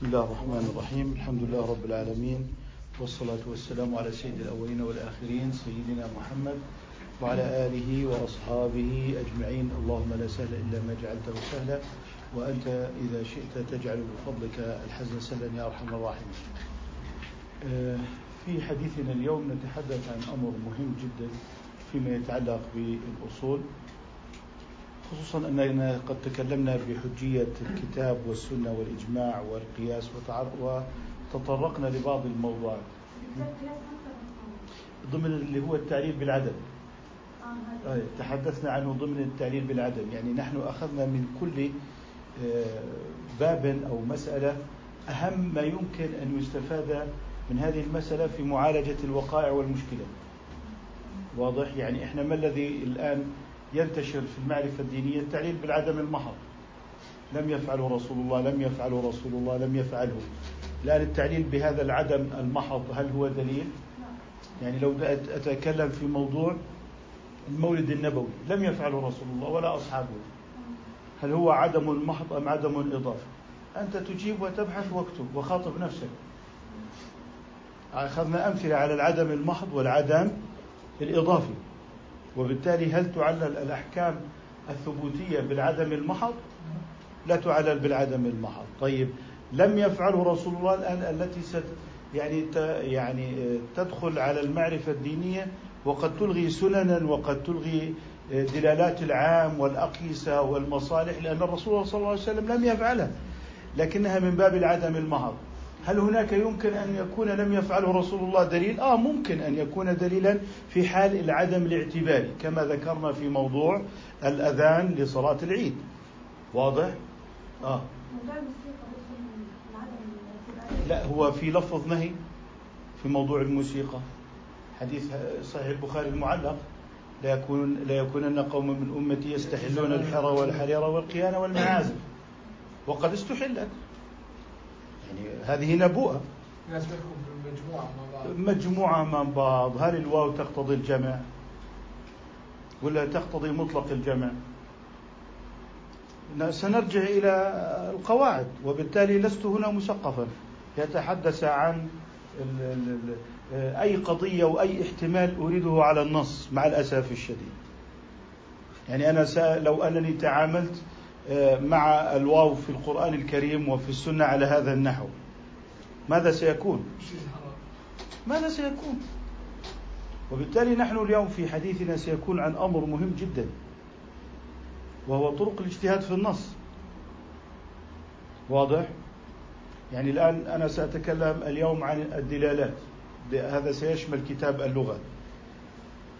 بسم الله الرحمن الرحيم. الحمد لله رب العالمين والصلاة والسلام على سيد الأولين والآخرين سيدنا محمد وعلى آله وأصحابه أجمعين. اللهم لا سهل إلا ما جعلته سهلا وأنت إذا شئت تجعل بفضلك الحزن سهلا يا أرحم الراحمين. آه، في حديثنا اليوم نتحدث عن أمر مهم جدا فيما يتعلق بالأصول. خصوصا أننا قد تكلمنا بحجية الكتاب والسنة والإجماع والقياس وتطرقنا لبعض الموضوعات ضمن اللي هو التعليل بالعدم آه تحدثنا عنه ضمن التعليل بالعدم يعني نحن أخذنا من كل آه، باب أو مسألة أهم ما يمكن أن يستفاد من هذه المسألة في معالجة الوقائع والمشكلات. واضح؟ يعني إحنا ما الذي الآن ينتشر في المعرفة الدينية التعليل بالعدم المحض. لم يفعله رسول الله لم يفعله رسول الله لم يفعله. الآن التعليل بهذا العدم المحض هل هو دليل؟ يعني لو أتكلم في موضوع المولد النبوي لم يفعله رسول الله ولا أصحابه. هل هو عدم محض أم عدم إضافي أنت تجيب وتبحث واكتب وخاطب نفسك. أخذنا أمثلة على العدم المحض والعدم الإضافي. وبالتالي هل تعلل الأحكام الثبوتية بالعدم المحض؟ لا تعلل بالعدم المحض. طيب لم يفعله رسول الله الآن التي ست يعني يعني تدخل على المعرفة الدينية وقد تلغي سننا وقد تلغي دلالات العام والأقيسة والمصالح لأن الرسول صلى الله عليه وسلم لم يفعلها لكنها من باب العدم المحض. هل هناك يمكن أن يكون لم يفعله رسول الله دليل؟ آه ممكن أن يكون دليلا في حال العدم الاعتباري كما ذكرنا في موضوع الأذان لصلاة العيد. واضح؟ آه. لا هو في لفظ نهي في موضوع الموسيقى. حديث صحيح البخاري المعلق. لا يكون لا يكونن قوم من أمتي يستحلون الحر والحرير والقيان والمعازف. وقد استحلت. يعني هذه نبوءة. مجموعة مع بعض. مجموعة مع بعض. هل الواو تقتضي الجمع ولا تقتضي مطلق الجمع؟ سنرجع إلى القواعد وبالتالي لست هنا مثقفا. يتحدث عن أي قضية وأي احتمال أريده على النص مع الأسف الشديد. يعني أنا لو أنني تعاملت مع الواو في القرآن الكريم وفي السنة على هذا النحو ماذا سيكون؟ ماذا سيكون؟ وبالتالي نحن اليوم في حديثنا سيكون عن أمر مهم جدا وهو طرق الاجتهاد في النص واضح؟ يعني الآن أنا سأتكلم اليوم عن الدلالات هذا سيشمل كتاب اللغة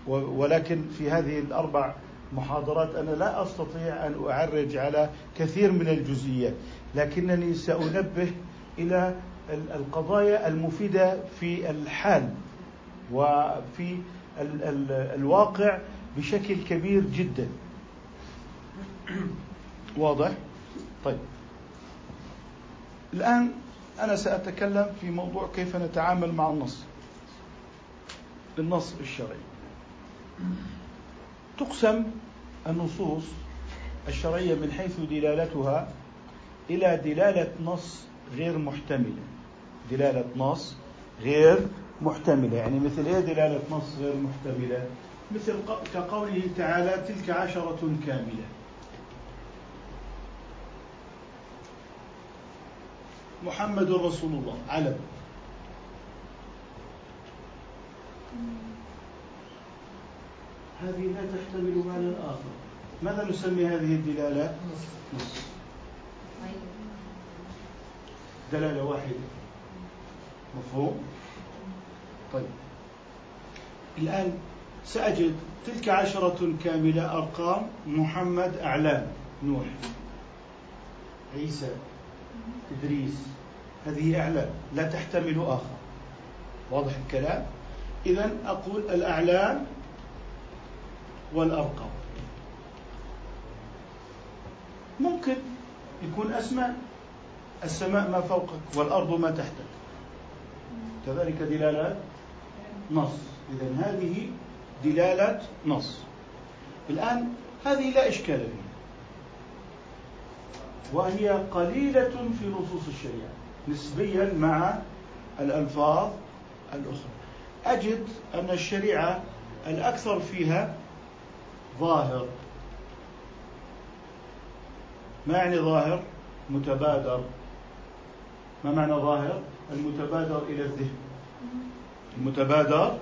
ولكن في هذه الأربع محاضرات أنا لا أستطيع أن أعرج على كثير من الجزئيات لكنني سأنبه إلى القضايا المفيدة في الحال وفي الواقع بشكل كبير جدا. واضح؟ طيب. الآن أنا سأتكلم في موضوع كيف نتعامل مع النص. النص الشرعي. تقسم النصوص الشرعية من حيث دلالتها إلى دلالة نص غير محتملة. دلالة نص غير محتملة. يعني مثل إيه دلالة نص غير محتملة؟ مثل كقوله تعالى تلك عشرة كاملة. محمد رسول الله. علم. هذه لا تحتمل معنى آخر ماذا نسمي هذه الدلالة؟ نص دلالة واحدة مفهوم؟ طيب الآن سأجد تلك عشرة كاملة أرقام محمد أعلام نوح عيسى إدريس هذه أعلام لا تحتمل آخر واضح الكلام؟ إذا أقول الأعلام والأرقام. ممكن يكون أسماء السماء ما فوقك والأرض ما تحتك. كذلك دلالات نص. إذا هذه دلالة نص. الآن هذه لا إشكال فيها. وهي قليلة في نصوص الشريعة نسبيا مع الألفاظ الأخرى. أجد أن الشريعة الأكثر فيها ظاهر. ما يعني ظاهر؟ متبادر. ما معنى ظاهر؟ المتبادر إلى الذهن. المتبادر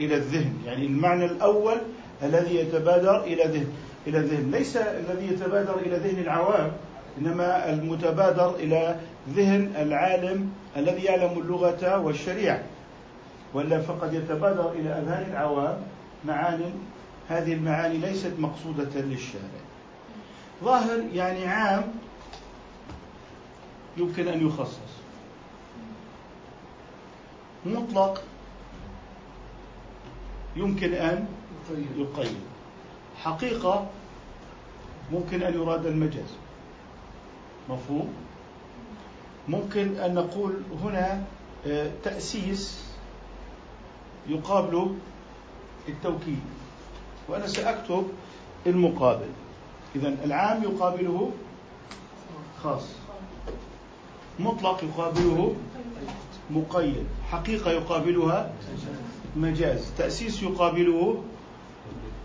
إلى الذهن. يعني المعنى الأول الذي يتبادر إلى ذهن. إلى الذهن. ليس الذي يتبادر إلى ذهن العوام إنما المتبادر إلى ذهن العالم الذي يعلم اللغة والشريعة. ولا فقد يتبادر إلى أذهان العوام معان هذه المعاني ليست مقصودة للشارع. ظاهر يعني عام يمكن أن يخصص. مطلق يمكن أن يقيد. حقيقة ممكن أن يراد المجاز. مفهوم؟ ممكن أن نقول هنا آه، تأسيس يقابل التوكيد. وأنا سأكتب المقابل. إذا العام يقابله خاص. مطلق يقابله مقيد. حقيقة يقابلها مجاز. تأسيس يقابله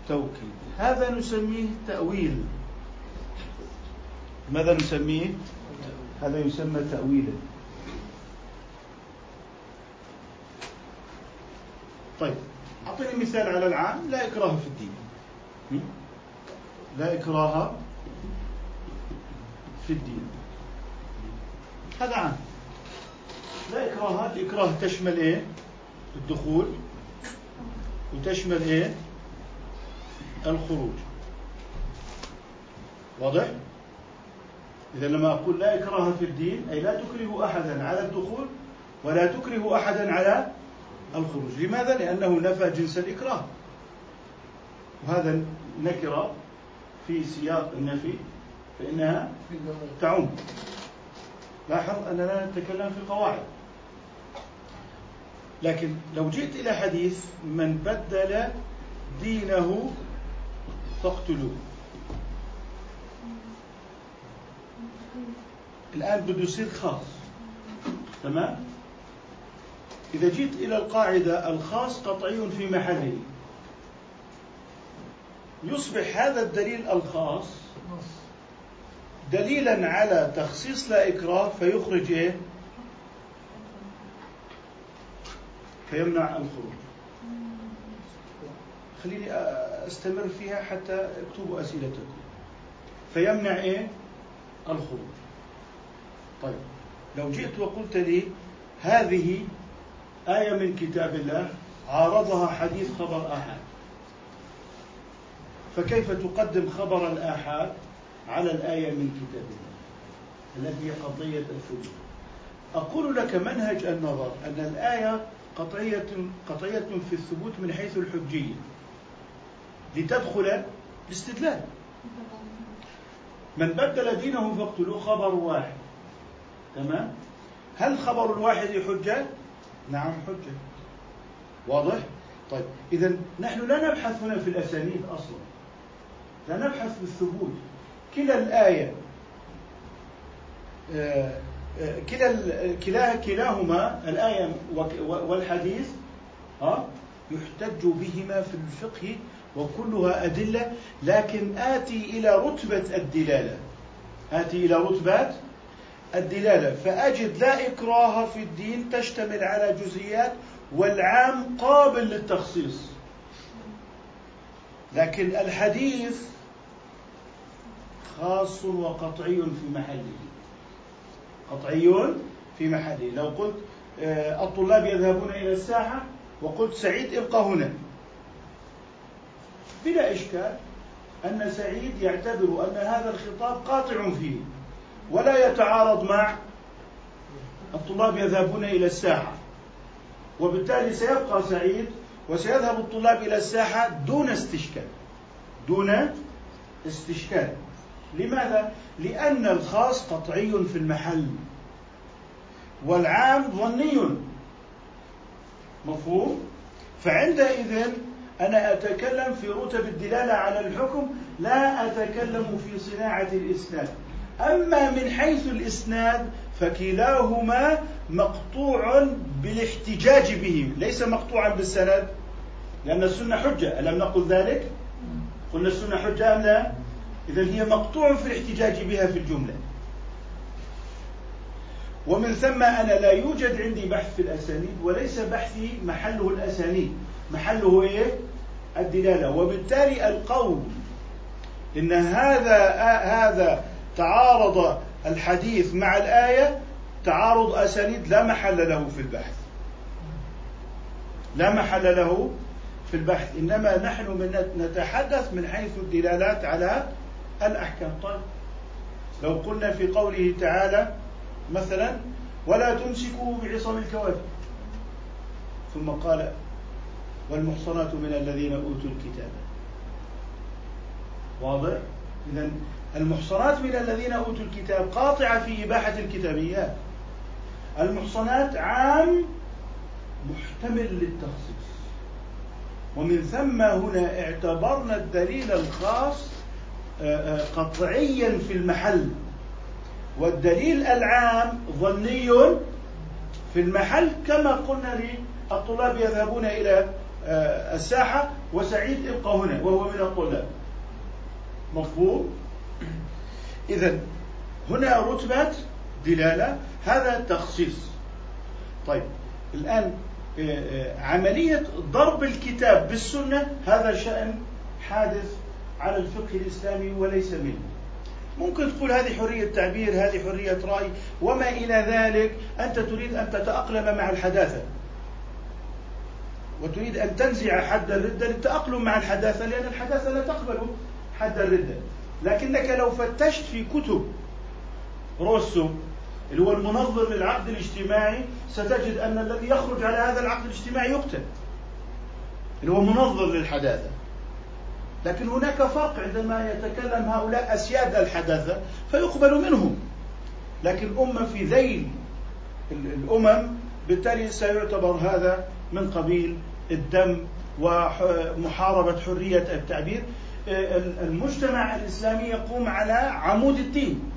توكيد. هذا نسميه تأويل. ماذا نسميه؟ هذا يسمى تأويلا طيب. أعطيني مثال على العام لا إكراه في الدين. لا إكراه في الدين. هذا عام. لا إكراه الإكراه تشمل إيه؟ الدخول وتشمل إيه؟ الخروج. واضح؟ إذا لما أقول لا إكراه في الدين أي لا تكره أحدا على الدخول ولا تكره أحدا على الخروج. لماذا؟ لأنه نفى جنس الإكراه. وهذا نكرة في سياق النفي فإنها تعم. لاحظ أننا نتكلم في قواعد. لكن لو جئت إلى حديث من بدل دينه فاقتلوه. الآن بده يصير خاص. تمام؟ إذا جيت إلى القاعدة الخاص قطعي في محله. يصبح هذا الدليل الخاص دليلا على تخصيص لا إكراه فيخرج إيه؟ فيمنع الخروج. خليني أستمر فيها حتى اكتبوا أسئلتكم. فيمنع إيه؟ الخروج. طيب لو جئت وقلت لي هذه آية من كتاب الله عارضها حديث خبر آحاد. فكيف تقدم خبر الآحاد؟ على الآية من كتاب الله. التي هي قضية الثبوت أقول لك منهج النظر أن الآية قطعية قطعية في الثبوت من حيث الحجية. لتدخل الاستدلال. من بدل دينه فاقتلوه خبر واحد. تمام؟ هل خبر الواحد حجة؟ نعم حجة. واضح؟ طيب إذا نحن لا نبحث هنا في الأسانيد أصلا. لا نبحث في الثبوت. كلا الآية آه، آه، كلا كلا كلاهما الآية والحديث ها يحتج بهما في الفقه وكلها أدلة. لكن آتي إلى رتبة الدلالة. آتي إلى رتبة الدلالة. فأجد لا إكراه في الدين تشتمل على جزئيات والعام قابل للتخصيص. لكن الحديث خاص وقطعي في محله. قطعي في محله. لو قلت آه، الطلاب يذهبون إلى الساحة وقلت سعيد ابقى هنا. بلا إشكال أن سعيد يعتبر أن هذا الخطاب قاطع فيه. ولا يتعارض مع الطلاب يذهبون إلى الساحة. وبالتالي سيبقى سعيد وسيذهب الطلاب إلى الساحة دون استشكال. دون استشكال. لماذا؟ لأن الخاص قطعي في المحل. والعام ظني. مفهوم؟ فعندئذ أنا أتكلم في رتب الدلالة على الحكم لا أتكلم في صناعة الإسناد أما من حيث الإسناد فكلاهما مقطوع بالاحتجاج به ليس مقطوعا بالسند لأن السنة حجة ألم نقل ذلك؟ قلنا السنة حجة أم لا؟ إذا هي مقطوع في الاحتجاج بها في الجملة ومن ثم أنا لا يوجد عندي بحث في الأسانيد وليس بحثي محله الأسانيد محله إيه؟ الدلالة وبالتالي القول إن هذا هذا تعارض الحديث مع الآية تعارض أسانيد لا محل له في البحث. لا محل له في البحث. إنما نحن نتحدث من حيث الدلالات على الأحكام. طيب. لو قلنا في قوله تعالى مثلا ولا تمسكوا بعصم الكوافر. ثم قال والمحصنات من الذين أوتوا الكتاب. واضح؟ إذا المحصنات من الذين أوتوا الكتاب قاطعة في إباحة الكتابيات. المحصنات عام محتمل للتخصيص. ومن ثم هنا اعتبرنا الدليل الخاص آه، آه، قطعيا في المحل. والدليل العام ظني في المحل كما قلنا للطلاب يذهبون إلى آه، الساحة وسعيد ابقى هنا وهو من الطلاب. مفهوم؟ إذا هنا رتبة دلالة هذا تخصيص. طيب الآن آه، آه، عملية ضرب الكتاب بالسنة هذا شأن حادث على الفقه الإسلامي وليس منه. ممكن تقول هذه حرية تعبير هذه حرية رأي وما إلى ذلك؟ أنت تريد أن تتأقلم مع الحداثة. وتريد أن تنزع حد الردة للتأقلم مع الحداثة لأن الحداثة لا تقبل حد الردة. لكنك لو فتشت في كتب روسو اللي هو المنظر للعقد الاجتماعي ستجد أن الذي يخرج على هذا العقد الاجتماعي يقتل اللي هو منظر للحداثة. لكن هناك فرق عندما يتكلم هؤلاء أسياد الحداثة فيقبل منهم. لكن أمة في ذيل الأمم بالتالي سيعتبر هذا من قبيل الدم ومحاربة حرية التعبير. المجتمع الإسلامي يقوم على عمود الدين.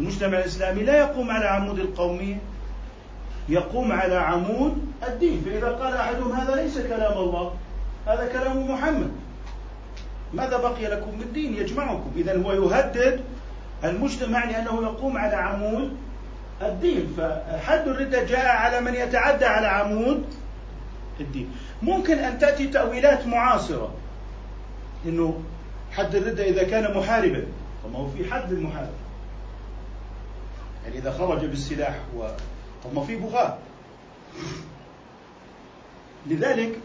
المجتمع الإسلامي لا يقوم على عمود القومية يقوم على عمود الدين. فإذا قال أحدهم هذا ليس كلام الله هذا كلام محمد. ماذا بقي لكم من دين يجمعكم. إذا هو يهدد المجتمع لأنه يقوم على عمود الدين. فحد الردة جاء على من يتعدى على عمود الدين. ممكن أن تأتي تأويلات معاصرة. أنه حد الردة إذا كان محاربا طب هو في حد للمحارب يعني إذا خرج بالسلاح و طب ما في بغاة. لذلك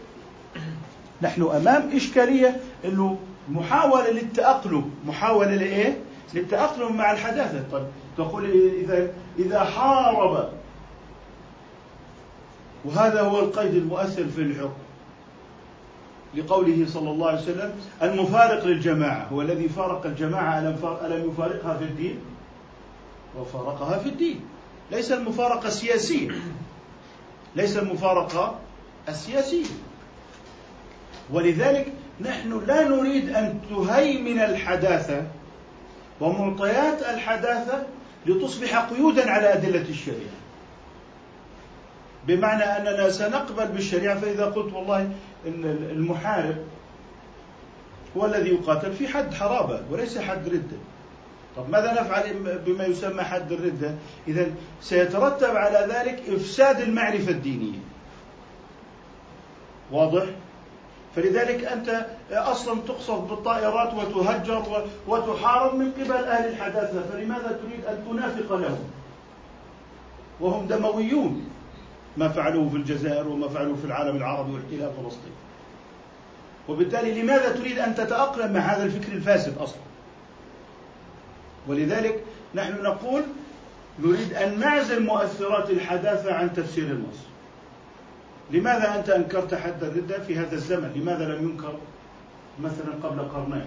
نحن أمام إشكالية أنه محاولة للتأقلم. محاولة لإيه؟ للتأقلم مع الحداثة. طيب تقول إذا إذا حارب. وهذا هو القيد المؤثر في الحكم. لقوله صلى الله عليه وسلم المفارق للجماعة هو الذي فارق الجماعة ألم يفارقها في الدين؟ وفارقها في الدين. ليس المفارقة السياسية. ليس المفارقة السياسية. ولذلك نحن لا نريد أن تهيمن الحداثة ومعطيات الحداثة لتصبح قيودا على أدلة الشريعة. بمعنى أننا سنقبل بالشريعة فإذا قلت والله المحارب هو الذي يقاتل في حد حرابة وليس حد ردة. طب ماذا نفعل بما يسمى حد الردة؟ إذا سيترتب على ذلك إفساد المعرفة الدينية. واضح؟ فلذلك أنت أصلا تقصف بالطائرات وتهجر وتحارب من قبل أهل الحداثة فلماذا تريد أن تنافق لهم؟ وهم دمويون. ما فعلوه في الجزائر وما فعلوه في العالم العربي واحتلال فلسطين وبالتالي لماذا تريد أن تتأقلم مع هذا الفكر الفاسد أصلا؟ ولذلك نحن نقول نريد أن نعزل مؤثرات الحداثة عن تفسير النص لماذا أنت أنكرت حد الردة في هذا الزمن؟ لماذا لم ينكر مثلا قبل قرنين؟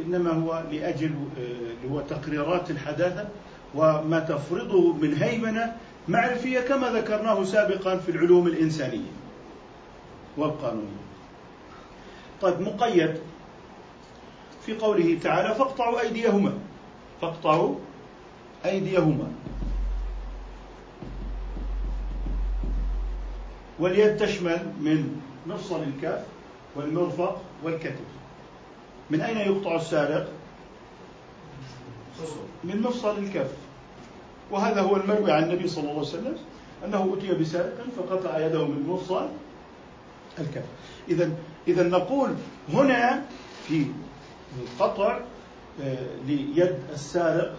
إنما هو لأجل آه، هو تقريرات الحداثة وما تفرضه من هيمنة معرفية كما ذكرناه سابقا في العلوم الإنسانية والقانونية. طيب مقيد في قوله تعالى فاقطعوا أيديهما. فاقطعوا أيديهما. واليد تشمل من مفصل الكف والمرفق والكتف. من أين يقطع السارق؟ من مفصل الكف وهذا هو المروي عن النبي صلى الله عليه وسلم أنه أتي بسارق فقطع يده من مفصل الكف إذا إذا نقول هنا في القطع آه، ليد السارق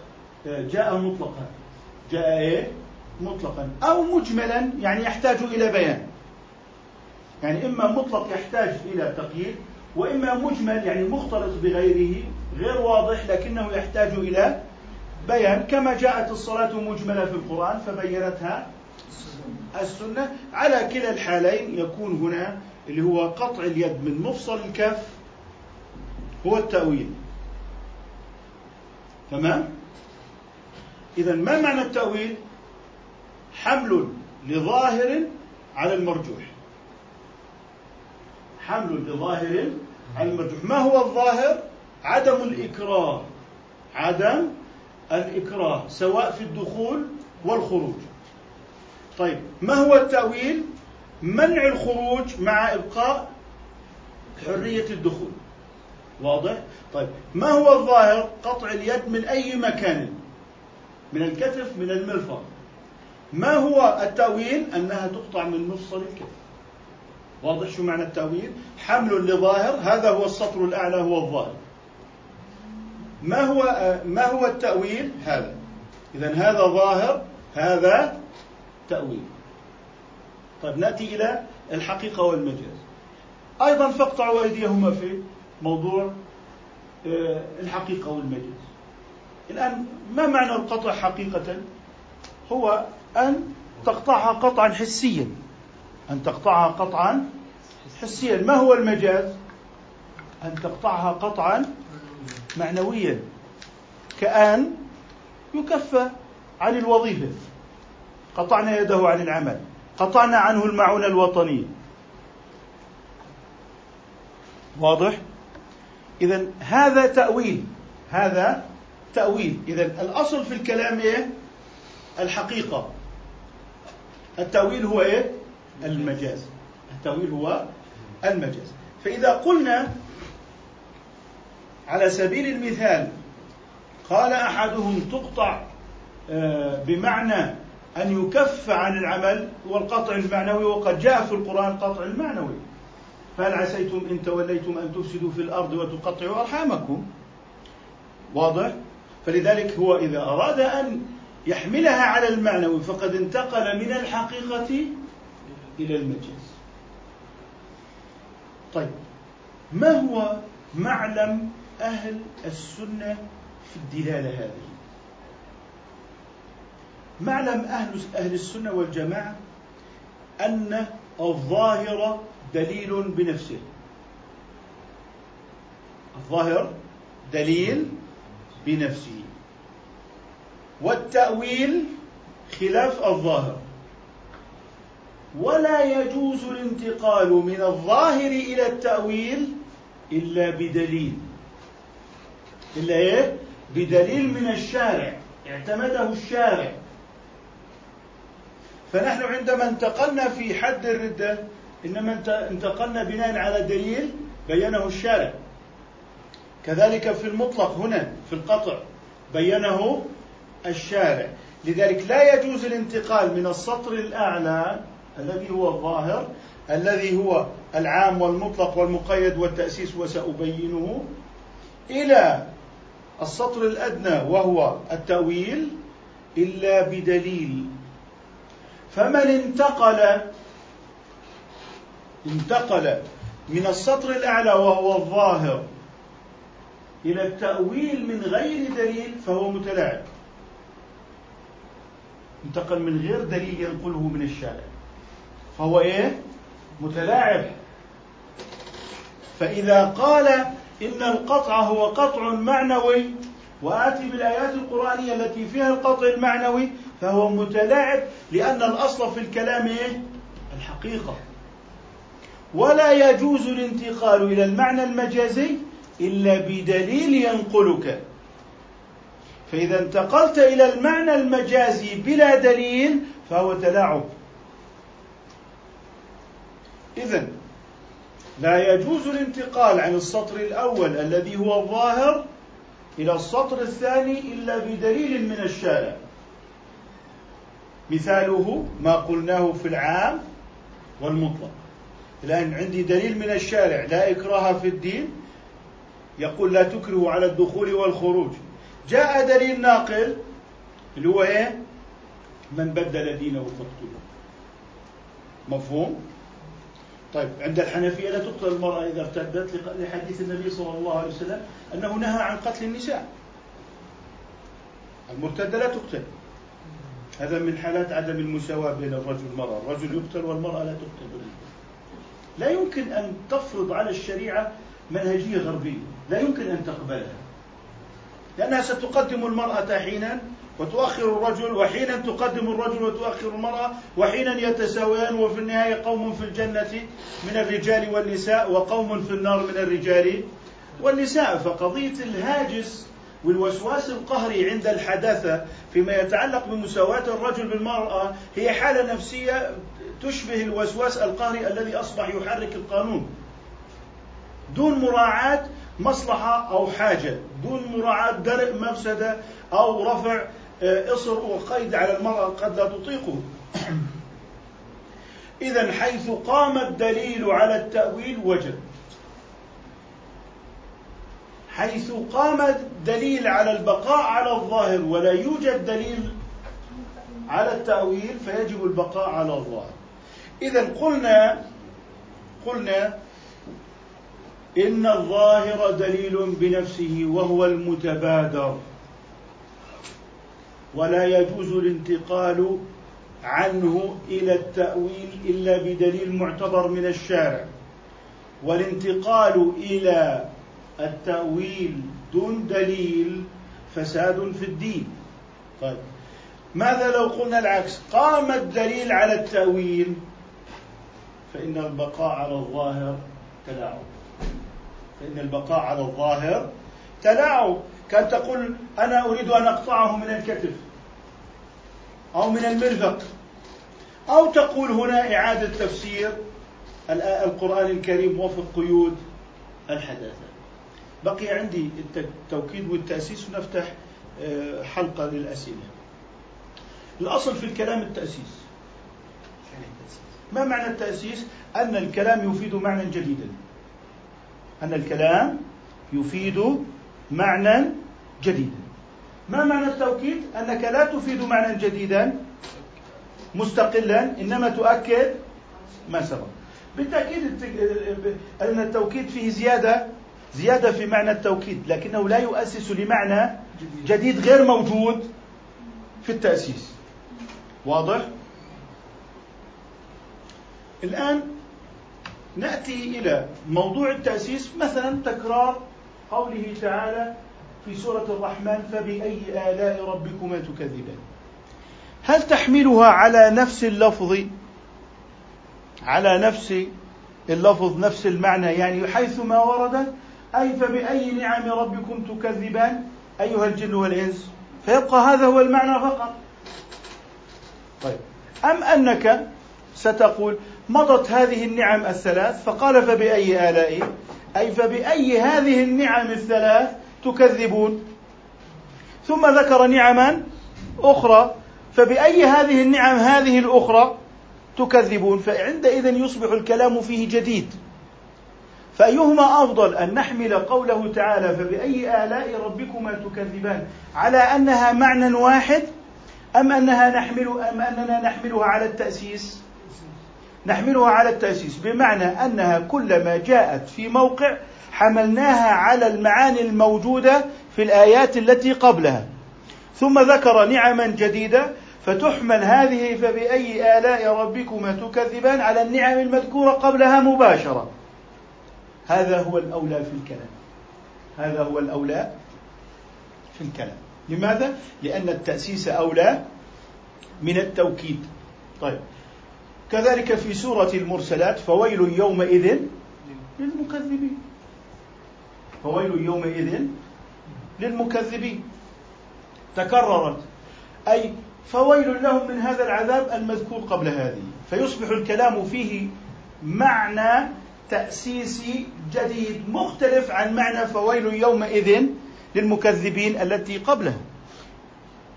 آه، جاء مطلقا. جاء إيه؟ مطلقا. أو مجملا يعني يحتاج إلى بيان. يعني إما مطلق يحتاج إلى تقييد وإما مجمل يعني مختلط بغيره غير واضح لكنه يحتاج إلى بيان كما جاءت الصلاة مجملة في القرآن فبينتها السنة. على كلا الحالين يكون هنا اللي هو قطع اليد من مفصل الكف هو التأويل. تمام؟ إذا ما معنى التأويل؟ حمل لظاهر على المرجوح. حمل لظاهر على المرجوح. ما هو الظاهر؟ عدم الإكراه عدم الإكراه سواء في الدخول والخروج. طيب ما هو التأويل؟ منع الخروج مع إبقاء حرية الدخول. واضح؟ طيب ما هو الظاهر؟ قطع اليد من أي مكان؟ من الكتف من الملفظ. ما هو التأويل؟ أنها تقطع من مفصل الكتف. واضح شو معنى التأويل؟ حمل لظاهر هذا هو السطر الأعلى هو الظاهر. ما هو ما هو التأويل هذا؟ إذا هذا ظاهر هذا تأويل. طيب نأتي إلى الحقيقة والمجاز. أيضا فاقطعوا أيديهما في موضوع آه، الحقيقة والمجاز. الآن ما معنى القطع حقيقة؟ هو أن تقطعها قطعا حسيا. أن تقطعها قطعا حسيا. ما هو المجاز؟ أن تقطعها قطعا معنويا. كأن يكفى عن الوظيفة. قطعنا يده عن العمل. قطعنا عنه المعونة الوطنية. واضح؟ إذا هذا تأويل. هذا تأويل. إذا الأصل في الكلام إيه؟ الحقيقة. التأويل هو إيه؟ المجاز. التأويل هو المجاز. فإذا قلنا على سبيل المثال قال أحدهم تقطع آه، بمعنى أن يكف عن العمل والقطع المعنوي وقد جاء في القرآن القطع المعنوي. فهل عسيتم إن توليتم أن تفسدوا في الأرض وتقطعوا أرحامكم؟ واضح؟ فلذلك هو إذا أراد أن يحملها على المعنوي فقد انتقل من الحقيقة إلى المجاز. طيب ما هو معلم أهل السنة في الدلالة هذه. معلم أهل أهل السنة والجماعة أن الظاهر دليل بنفسه. الظاهر دليل بنفسه. والتأويل خلاف الظاهر. ولا يجوز الانتقال من الظاهر إلى التأويل إلا بدليل. إلا إيه؟ بدليل من الشارع اعتمده الشارع. فنحن عندما انتقلنا في حد الردة إنما انتقلنا بناء على دليل بينه الشارع. كذلك في المطلق هنا في القطع بينه الشارع. لذلك لا يجوز الانتقال من السطر الأعلى الذي هو الظاهر الذي هو العام والمطلق والمقيد والتأسيس وسأبينه إلى السطر الأدنى وهو التأويل إلا بدليل. فمن انتقل انتقل من السطر الأعلى وهو الظاهر إلى التأويل من غير دليل فهو متلاعب. انتقل من غير دليل ينقله من الشارع. فهو إيه؟ متلاعب. فإذا قال إن القطع هو قطع معنوي وآتي بالآيات القرآنية التي فيها القطع المعنوي فهو متلاعب لأن الأصل في الكلام إيه؟ الحقيقة. ولا يجوز الانتقال إلى المعنى المجازي إلا بدليل ينقلك. فإذا انتقلت إلى المعنى المجازي بلا دليل فهو تلاعب. إذا لا يجوز الانتقال عن السطر الأول الذي هو الظاهر إلى السطر الثاني إلا بدليل من الشارع. مثاله ما قلناه في العام والمطلق. الآن عندي دليل من الشارع لا إكراه في الدين يقول لا تكره على الدخول والخروج. جاء دليل ناقل اللي هو إيه؟ من بدل دينه فاقتلوه. مفهوم؟ طيب عند الحنفية لا تقتل المرأة إذا ارتدت لحديث النبي صلى الله عليه وسلم أنه نهى عن قتل النساء. المرتدة لا تقتل. هذا من حالات عدم المساواة بين الرجل والمرأة. الرجل يقتل والمرأة لا تقتل. لا يمكن أن تفرض على الشريعة منهجية غربية. لا يمكن أن تقبلها. لأنها ستقدم المرأة حينا وتؤخر الرجل وحينا تقدم الرجل وتؤخر المرأة وحينا يتساويان وفي النهاية قوم في الجنة من الرجال والنساء وقوم في النار من الرجال والنساء. فقضية الهاجس والوسواس القهري عند الحداثة فيما يتعلق بمساواة الرجل بالمرأة هي حالة نفسية تشبه الوسواس القهري الذي أصبح يحرك القانون. دون مراعاة مصلحة أو حاجة دون مراعاة درء مفسدة أو رفع إصر وقيد على المرأة قد لا تطيقه. إذا حيث قام الدليل على التأويل وجب حيث قام الدليل على البقاء على الظاهر ولا يوجد دليل على التأويل فيجب البقاء على الظاهر. إذا قلنا قلنا إن الظاهر دليل بنفسه وهو المتبادر. ولا يجوز الانتقال عنه إلى التأويل إلا بدليل معتبر من الشارع. والانتقال إلى التأويل دون دليل فساد في الدين. طيب. ماذا لو قلنا العكس؟ قام الدليل على التأويل فإن البقاء على الظاهر تلاعب. فإن البقاء على الظاهر تلاعب. كان تقول أنا أريد أن أقطعه من الكتف. أو من المرفق. أو تقول هنا إعادة تفسير القرآن الكريم وفق قيود الحداثة. بقي عندي التوكيد والتأسيس ونفتح آه، حلقة للأسئلة. الأصل في الكلام التأسيس. ما معنى التأسيس؟ أن الكلام يفيد معنى جديدا. أن الكلام يفيد معنى جديدا. ما معنى التوكيد؟ أنك لا تفيد معنى جديدا مستقلا إنما تؤكد ما سبق بالتأكيد أن التوكيد فيه زيادة زيادة في معنى التوكيد لكنه لا يؤسس لمعنى جديد غير موجود في التأسيس واضح؟ الآن نأتي إلى موضوع التأسيس مثلا تكرار قوله تعالى في سورة الرحمن فبأي آلاء ربكما تكذبان؟ هل تحملها على نفس اللفظ؟ على نفس اللفظ نفس المعنى يعني حيثما وردت أي فبأي نعم ربكم تكذبان؟ أيها الجن والإنس فيبقى هذا هو المعنى فقط. طيب أم أنك ستقول مضت هذه النعم الثلاث فقال فبأي آلاء؟ أي فبأي هذه النعم الثلاث تكذبون. ثم ذكر نعما أخرى فبأي هذه النعم هذه الأخرى تكذبون؟ فعندئذ يصبح الكلام فيه جديد. فأيهما أفضل أن نحمل قوله تعالى فبأي آلاء ربكما تكذبان؟ على أنها معنى واحد أم أنها نحمل أم أننا نحملها على التأسيس؟ نحملها على التأسيس. بمعنى أنها كلما جاءت في موقع حملناها على المعاني الموجودة في الآيات التي قبلها. ثم ذكر نعما جديدة فتحمل هذه فبأي آلاء ربكما تكذبان على النعم المذكورة قبلها مباشرة. هذا هو الأولى في الكلام. هذا هو الأولى في الكلام. لماذا؟ لأن التأسيس أولى من التوكيد. طيب. كذلك في سورة المرسلات فويل يومئذ للمكذبين. فويل يومئذ للمكذبين. تكررت. أي فويل لهم من هذا العذاب المذكور قبل هذه. فيصبح الكلام فيه معنى تأسيسي جديد مختلف عن معنى فويل يومئذ للمكذبين التي قبلها.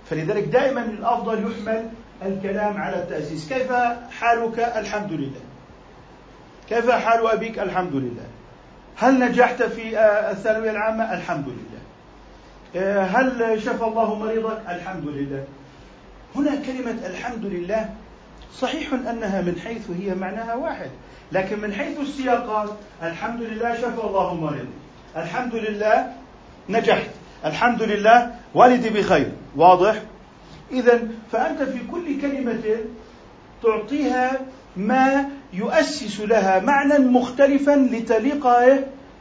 فلذلك دائما الأفضل يحمل الكلام على التأسيس. كيف حالك؟ الحمد لله. كيف حال أبيك؟ الحمد لله. هل نجحت في آه، الثانوية العامة؟ الحمد لله. آه، هل شفى الله مريضك الحمد لله. هنا كلمة الحمد لله صحيح أنها من حيث هي معناها واحد لكن من حيث السياقات الحمد لله شفى الله مريضي الحمد لله نجحت. الحمد لله والدي بخير. واضح؟ اذا فأنت في كل كلمة تعطيها ما يؤسس لها معنى مختلفا لتليق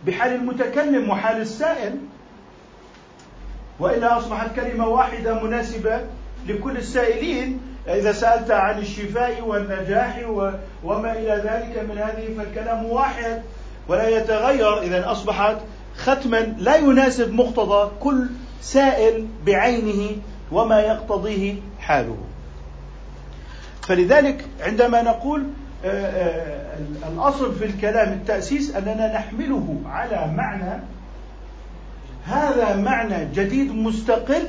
بحال المتكلم وحال السائل. والا أصبحت كلمة واحدة مناسبة لكل السائلين إذا سألت عن الشفاء والنجاح وما إلى ذلك من هذه فالكلام واحد ولا يتغير. اذا أصبحت ختما لا يناسب مقتضى كل سائل بعينه وما يقتضيه حاله. فلذلك عندما نقول آه، آه، الأصل في الكلام التأسيس أننا نحمله على معنى هذا معنى جديد مستقل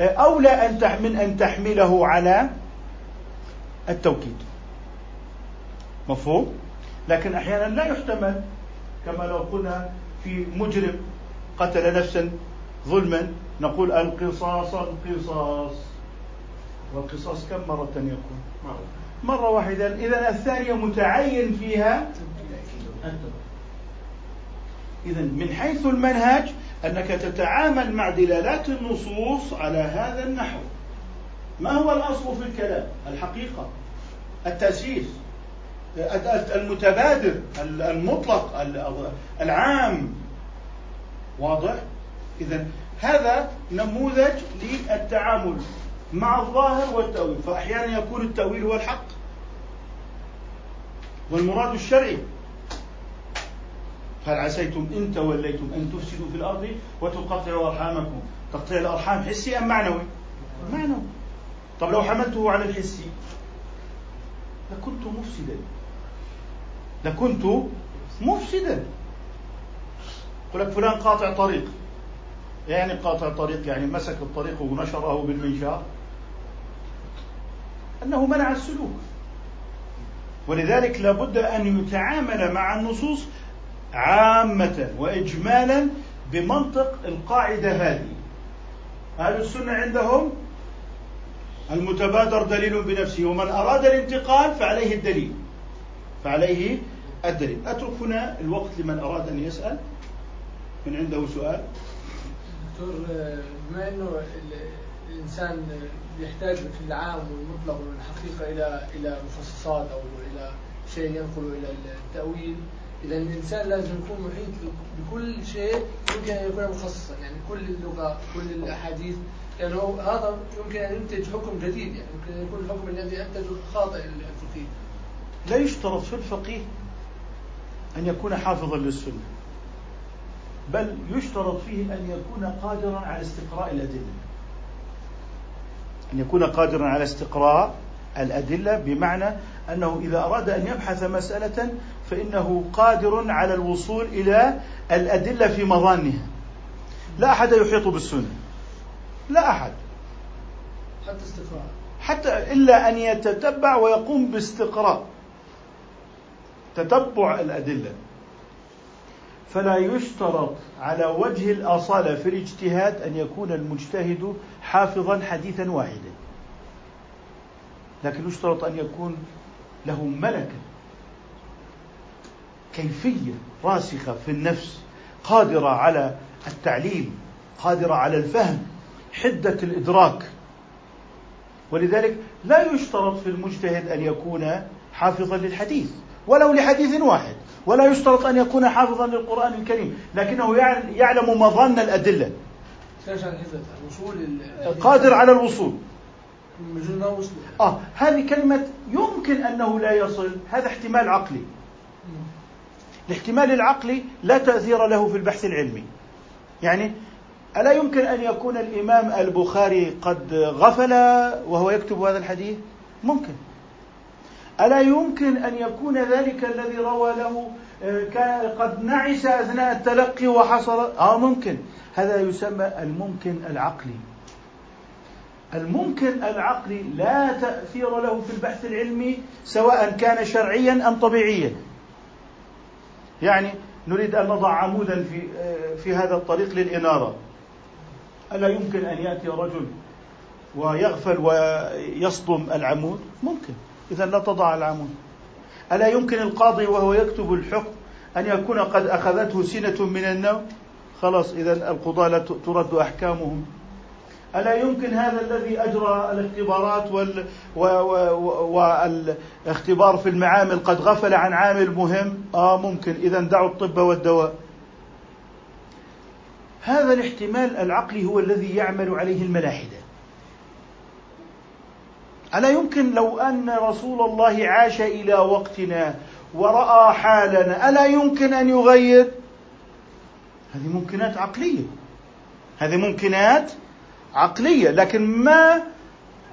آه، أولى أن من أن تحمله على التوكيد. مفهوم؟ لكن أحيانا لا يحتمل كما لو قلنا في مجرم قتل نفسا ظلما نقول القصاص القصاص. والقصاص كم مرة يكون؟ مرة. واحدة. إذا الثانية متعين فيها. إذا من حيث المنهج أنك تتعامل مع دلالات النصوص على هذا النحو. ما هو الأصل في الكلام؟ الحقيقة. التأسيس. المتبادر. المطلق. العام. واضح؟ إذا هذا نموذج للتعامل مع الظاهر والتأويل. فأحيانا يكون التأويل هو الحق والمراد الشرعي. هل عسيتم إن توليتم أن تفسدوا في الأرض وتقطعوا أرحامكم؟ تقطيع الأرحام حسي أم معنوي؟ معنوي. طب لو حملته على الحسي لكنت مفسدا. لكنت مفسدا. يقول لك فلان قاطع طريق. يعني قاطع طريق يعني مسك الطريق ونشره بالمنشار. أنه منع السلوك. ولذلك لابد أن يتعامل مع النصوص عامة وإجمالا بمنطق القاعدة هذه. أهل السنة عندهم المتبادر دليل بنفسه ومن أراد الانتقال فعليه الدليل. فعليه الدليل. أترك هنا الوقت لمن أراد أن يسأل؟ من عنده سؤال؟ دكتور بما أنه الإنسان يحتاج في العام والمطلق والحقيقة إلى إلى مخصصات أو إلى شيء ينقل إلى التأويل إذا الإنسان لازم يكون محيط بكل شيء يمكن أن يكون مخصصا. يعني كل اللغة كل الأحاديث لأنه يعني هذا يمكن أن ينتج حكم جديد. يعني يمكن أن يكون الحكم الذي أنتجه خاطئ الفقيه لا يشترط في الفقيه أن يكون حافظا للسنة. بل يشترط فيه أن يكون قادرا على استقراء الأدلة. أن يكون قادرا على استقراء الأدلة بمعنى أنه إذا أراد أن يبحث مسألة فإنه قادر على الوصول إلى الأدلة في مظانها. لا أحد يحيط بالسنة. لا أحد. حتى استقراء. حتى إلا أن يتتبع ويقوم باستقراء. تتبع الأدلة. فلا يشترط على وجه الأصالة في الاجتهاد أن يكون المجتهد حافظا حديثا واحدا. لكن يشترط أن يكون له ملكة كيفية راسخة في النفس قادرة على التعليم قادرة على الفهم حدة الإدراك. ولذلك لا يشترط في المجتهد أن يكون حافظا للحديث ولو لحديث واحد. ولا يشترط أن يكون حافظا للقرآن الكريم لكنه يعلم مظن الأدلة. قادر على الوصول. آه هذه كلمة يمكن أنه لا يصل هذا احتمال عقلي. الاحتمال العقلي لا تأثير له في البحث العلمي. يعني ألا يمكن أن يكون الإمام البخاري قد غفل وهو يكتب هذا الحديث؟ ممكن. ألا يمكن أن يكون ذلك الذي روى له آه، قد نعس أثناء التلقي وحصل؟ آه ممكن. هذا يسمى الممكن العقلي. الممكن العقلي لا تأثير له في البحث العلمي سواء كان شرعيا أم طبيعيا. يعني نريد أن نضع عمودا في آه، في هذا الطريق للإنارة. ألا يمكن أن يأتي رجل ويغفل ويصدم العمود؟ ممكن. إذا لا تضع العمود. ألا يمكن القاضي وهو يكتب الحكم أن يكون قد أخذته سنة من النوم؟ خلاص إذا القضاة لا ترد أحكامهم. ألا يمكن هذا الذي أجرى الاختبارات وال... و... و... والاختبار في المعامل قد غفل عن عامل مهم؟ آه ممكن. إذا دعوا الطب والدواء. هذا الاحتمال العقلي هو الذي يعمل عليه الملاحدة. ألا يمكن لو أن رسول الله عاش إلى وقتنا ورأى حالنا ألا يمكن أن يغير؟ هذه ممكنات عقلية. هذه ممكنات عقلية لكن ما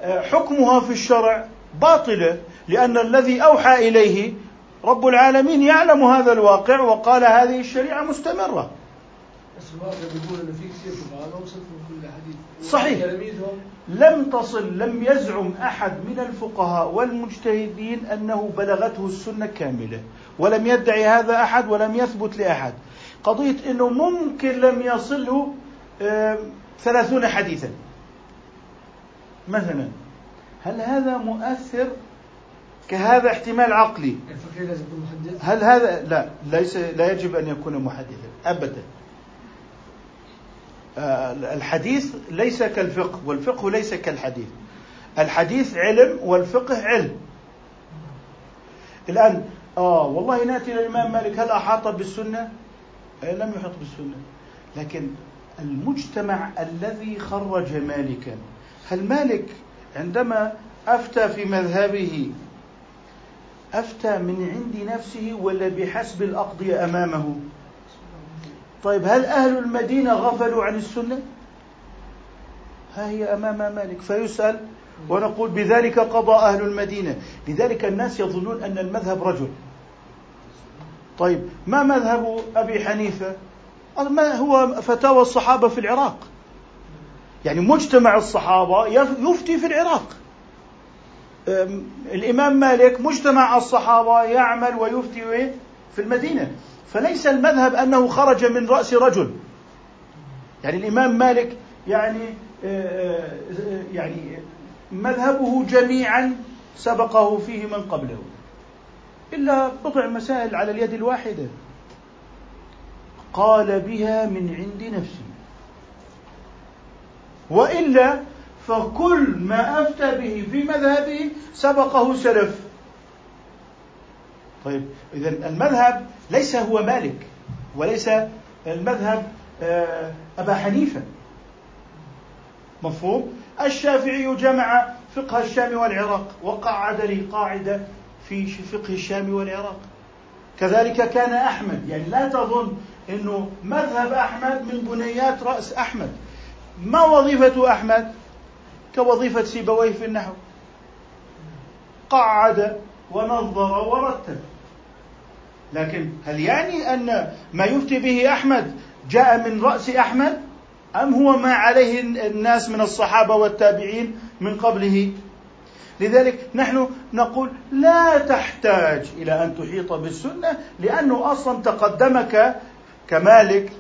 آه، حكمها في الشرع باطلة لأن الذي أوحى إليه رب العالمين يعلم هذا الواقع وقال هذه الشريعة مستمرة. بس الواقع بيقول في كثير صحيح. لم تصل لم يزعم أحد من الفقهاء والمجتهدين أنه بلغته السنة كاملة ولم يدعي هذا أحد ولم يثبت لأحد. قضية إنه ممكن لم يصله ثلاثون حديثا. مثلا هل هذا مؤثر كهذا احتمال عقلي؟ هل هذا؟ لا ليس لا يجب أن يكون محدثا ابدا. آه، الحديث ليس كالفقه والفقه ليس كالحديث. الحديث علم والفقه علم. الآن آه والله نأتي إلى الإمام مالك هل أحاط بالسنة؟ آه لم يحط بالسنة. لكن المجتمع الذي خرج مالكا هل مالك عندما أفتى في مذهبه أفتى من عند نفسه ولا بحسب الأقضية أمامه؟ طيب هل أهل المدينة غفلوا عن السنة؟ ها هي أمام مالك. فيسأل ونقول بذلك قضى أهل المدينة. لذلك الناس يظنون أن المذهب رجل. طيب ما مذهب أبي حنيفة؟ ما هو فتاوى الصحابة في العراق. يعني مجتمع الصحابة يفتي في العراق. الإمام مالك مجتمع الصحابة يعمل ويفتي في المدينة. فليس المذهب أنه خرج من رأس رجل. يعني الإمام مالك يعني آه، آه، يعني مذهبه جميعا سبقه فيه من قبله. إلا بضع مسائل على اليد الواحدة. قال بها من عند نفسه وإلا فكل ما أفتى به في مذهبه سبقه سلف. طيب اذا المذهب ليس هو مالك وليس المذهب آه، أبا حنيفة. مفهوم؟ الشافعي جمع فقه الشام والعراق وقعد لي قاعدة في فقه الشام والعراق. كذلك كان أحمد يعني لا تظن أنه مذهب أحمد من بنيات رأس أحمد. ما وظيفة أحمد؟ كوظيفة سيبويه في النحو. قعد ونظر ورتب. لكن هل يعني أن ما يفتي به أحمد جاء من رأس أحمد؟ أم هو ما عليه الناس من الصحابة والتابعين من قبله؟ لذلك نحن نقول لا تحتاج إلى أن تحيط بالسنة لأنه أصلا تقدمك كمالك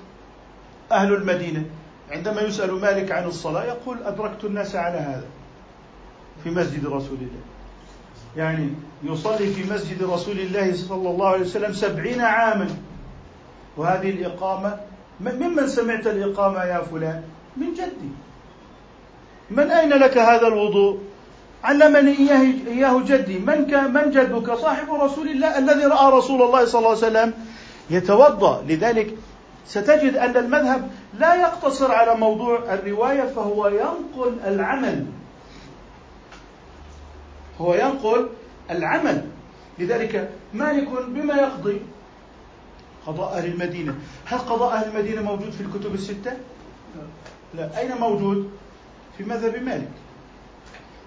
أهل المدينة. عندما يسأل مالك عن الصلاة يقول أدركت الناس على هذا في مسجد رسول الله. يعني يصلي في مسجد رسول الله صلى الله عليه وسلم سبعين عاما. وهذه الإقامة ممن سمعت الإقامة يا فلان؟ من جدي. من أين لك هذا الوضوء؟ علمني إياه, إياه جدي. من, من جدك؟ صاحب رسول الله الذي رأى رسول الله صلى الله عليه وسلم يتوضأ. لذلك ستجد أن المذهب لا يقتصر على موضوع الرواية فهو ينقل العمل. هو ينقل العمل. لذلك مالك بما يقضي. قضاء أهل المدينة. هل قضاء أهل المدينة موجود في الكتب الستة؟ لا. أين موجود؟ في مذهب مالك.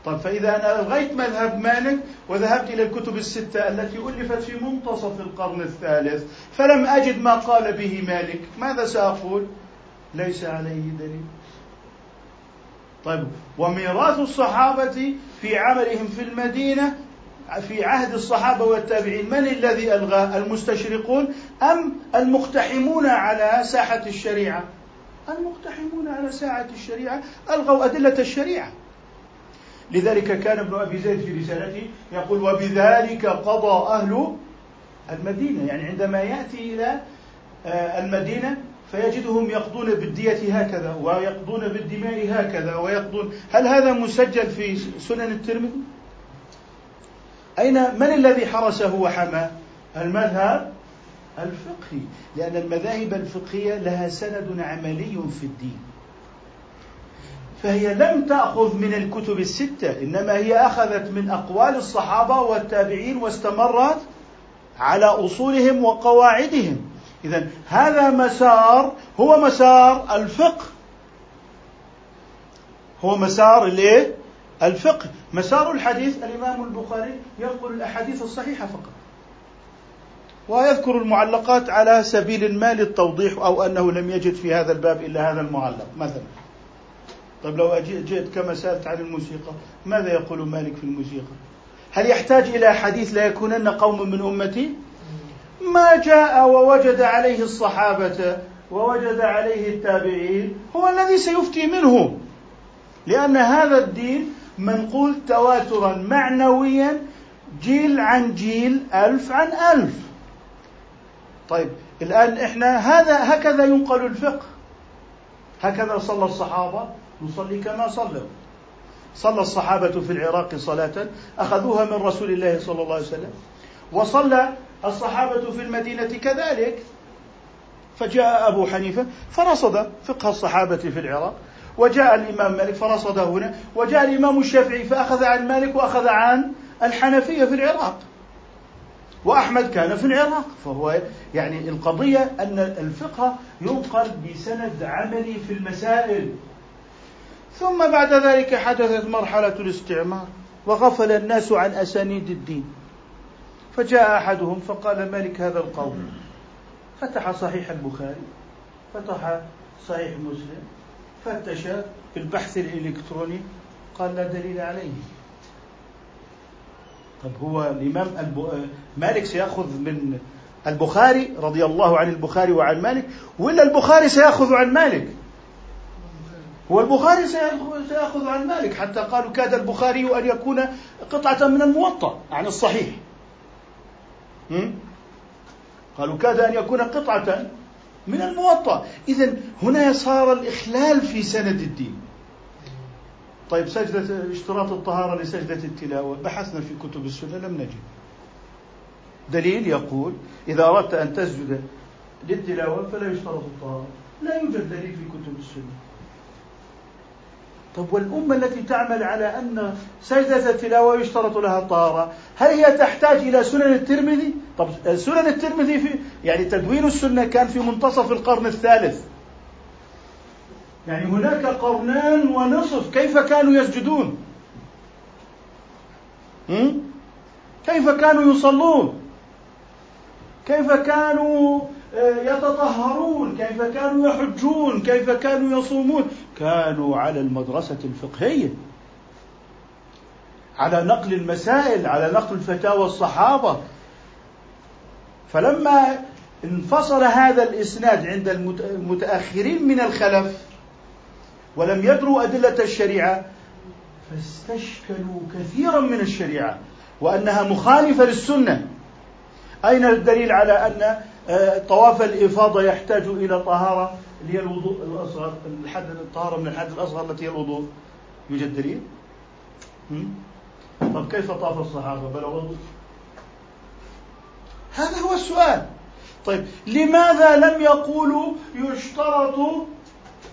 طيب فإذا أنا ألغيت مذهب مالك وذهبت إلى الكتب الستة التي ألفت في منتصف القرن الثالث فلم أجد ما قال به مالك. ماذا سأقول؟ ليس عليه دليل. طيب وميراث الصحابة في عملهم في المدينة في عهد الصحابة والتابعين من الذي ألغى؟ المستشرقون أم المقتحمون على ساحة الشريعة؟ المقتحمون على ساحة الشريعة ألغوا أدلة الشريعة. لذلك كان ابن أبي زيد في رسالته يقول وبذلك قضى أهل المدينة. يعني عندما يأتي إلى آه، المدينة فيجدهم يقضون بالدية هكذا ويقضون بالدماء هكذا ويقضون. هل هذا مسجل في سنن الترمذي؟ أين؟ من الذي حرسه وحماه؟ المذهب الفقهي. لأن المذاهب الفقهية لها سند عملي في الدين. فهي لم تأخذ من الكتب الستة إنما هي أخذت من أقوال الصحابة والتابعين واستمرت على أصولهم وقواعدهم. إذا هذا مسار هو مسار الفقه. هو مسار الايه؟ الفقه. مسار الحديث الإمام البخاري ينقل الأحاديث الصحيحة فقط. ويذكر المعلقات على سبيل ما للتوضيح أو أنه لم يجد في هذا الباب إلا هذا المعلق مثلا. طيب لو جئت كما سألت عن الموسيقى ماذا يقول مالك في الموسيقى؟ هل يحتاج إلى حديث لا يكونن قوم من أمتي؟ ما جاء ووجد عليه الصحابة ووجد عليه التابعين هو الذي سيفتي منه لأن هذا الدين منقول تواترا معنويا جيل عن جيل ألف عن ألف. طيب الآن إحنا هذا هكذا ينقل الفقه. هكذا صلى الصحابة نصلي كما صلوا. صلى الصحابة في العراق صلاة أخذوها من رسول الله صلى الله عليه وسلم. وصلى الصحابة في المدينة كذلك. فجاء أبو حنيفة فرصد فقه الصحابة في العراق. وجاء الإمام مالك فرصد هنا. وجاء الإمام الشافعي فأخذ عن مالك وأخذ عن الحنفية في العراق. وأحمد كان في العراق. فهو يعني القضية أن الفقه ينقل بسند عملي في المسائل. ثم بعد ذلك حدثت مرحلة الاستعمار وغفل الناس عن أسانيد الدين. فجاء أحدهم فقال مالك هذا القول. فتح صحيح البخاري فتح صحيح مسلم. فتش في البحث الإلكتروني قال لا دليل عليه. طب هو الإمام مالك سيأخذ من البخاري رضي الله عن البخاري وعن مالك ولا البخاري سيأخذ عن مالك؟ هو البخاري سيأخذ عن مالك حتى قالوا كاد البخاري أن يكون قطعة من الموطأ عن الصحيح. قالوا كاد أن يكون قطعة من الموطأ. إذا هنا صار الإخلال في سند الدين. طيب سجدة اشتراط الطهارة لسجدة التلاوة. بحثنا في كتب السنة لم نجد. دليل يقول إذا أردت أن تسجد للتلاوة فلا يشترط الطهارة. لا يوجد دليل في كتب السنة. طب والأمة التي تعمل على أن سجدة التلاوة يشترط لها الطهارة هل هي تحتاج إلى سنن الترمذي؟ طب سنن الترمذي في يعني تدوين السنة كان في منتصف القرن الثالث يعني هناك قرنان ونصف كيف كانوا يسجدون؟ كيف كانوا يصلون؟ كيف كانوا يتطهرون كيف كانوا يحجون كيف كانوا يصومون كانوا على المدرسة الفقهية. على نقل المسائل على نقل فتاوى الصحابة. فلما انفصل هذا الإسناد عند المتأخرين من الخلف ولم يدروا أدلة الشريعة فاستشكلوا كثيرا من الشريعة وأنها مخالفة للسنة. أين الدليل على أن آه، طواف الإفاضة يحتاج إلى طهارة؟ اللي هي الوضوء الأصغر الحد الطهارة من الحد الأصغر التي هي الوضوء. يوجد دليل؟ طب كيف طاف الصحابة؟ بلا وضوء؟ هذا هو السؤال. طيب لماذا لم يقولوا يشترط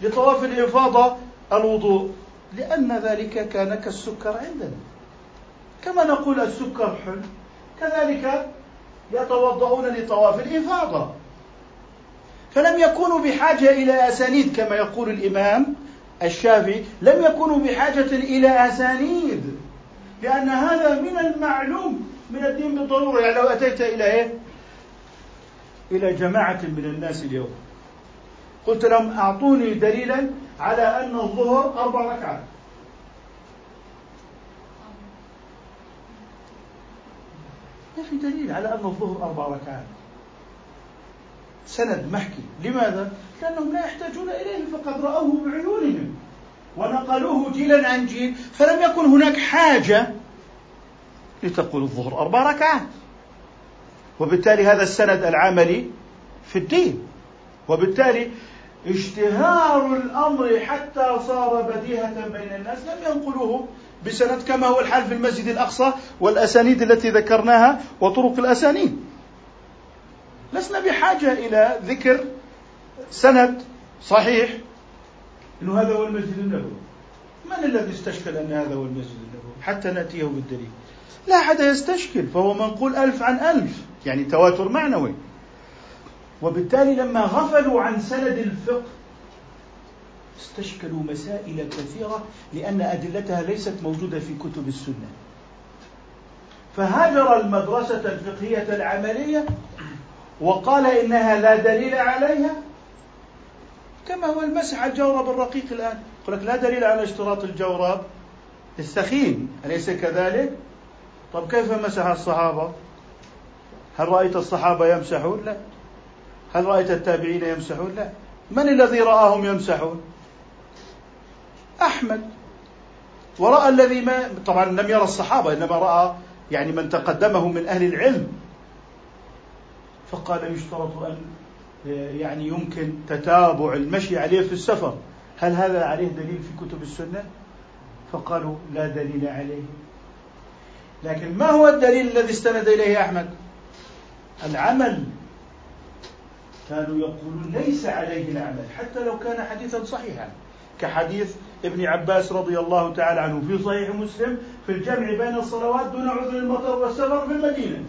لطواف الإفاضة الوضوء؟ لأن ذلك كان كالسكر عندنا. كما نقول السكر حل كذلك يتوضؤون لطواف الإفاضة. فلم يكونوا بحاجة إلى أسانيد كما يقول الإمام الشافعي لم يكونوا بحاجة إلى أسانيد لأن هذا من المعلوم من الدين بالضرورة. يعني لو أتيت إلى إيه؟ إلى جماعة من الناس اليوم. قلت لهم أعطوني دليلا على أن الظهر أربع ركعات. ما في دليل على أن الظهر أربع ركعات. سند محكي. لماذا؟ لأنهم لا يحتاجون إليه فقد رأوه بعيونهم ونقلوه جيلا عن جيل. فلم يكن هناك حاجة لتقول الظهر أربع ركعات. وبالتالي هذا السند العملي في الدين. وبالتالي اشتهار الأمر حتى صار بديهة بين الناس. لم ينقلوه بسند كما هو الحال في المسجد الأقصى والأسانيد التي ذكرناها وطرق الأسانيد. لسنا بحاجة إلى ذكر سند صحيح. إنه هذا هو المسجد النبوي. من الذي استشكل أن هذا هو المسجد النبوي؟ حتى نأتيه بالدليل. لا أحد يستشكل فهو منقول ألف عن ألف يعني تواتر معنوي. وبالتالي لما غفلوا عن سند الفقه استشكلوا مسائل كثيرة لأن أدلتها ليست موجودة في كتب السنة. فهاجر المدرسة الفقهية العملية وقال إنها لا دليل عليها كما هو المسح على الجورب الرقيق الآن يقول لك لا دليل على اشتراط الجورب الثخين أليس كذلك؟ طب كيف مسح الصحابة؟ هل رأيت الصحابة يمسحون؟ لا هل رأيت التابعين يمسحون؟ لا من الذي رآهم يمسحون؟ أحمد ورأى الذي ما طبعا لم يرى الصحابة إنما رأى يعني من تقدمه من أهل العلم فقال يشترط أن يعني يمكن تتابع المشي عليه في السفر. هل هذا عليه دليل في كتب السنة؟ فقالوا لا دليل عليه. لكن ما هو الدليل الذي استند إليه أحمد؟ العمل. كانوا يقولون ليس عليه العمل حتى لو كان حديثا صحيحا. كحديث ابن عباس رضي الله تعالى عنه في صحيح مسلم في الجمع بين الصلوات دون عذر المطر والسفر في المدينة.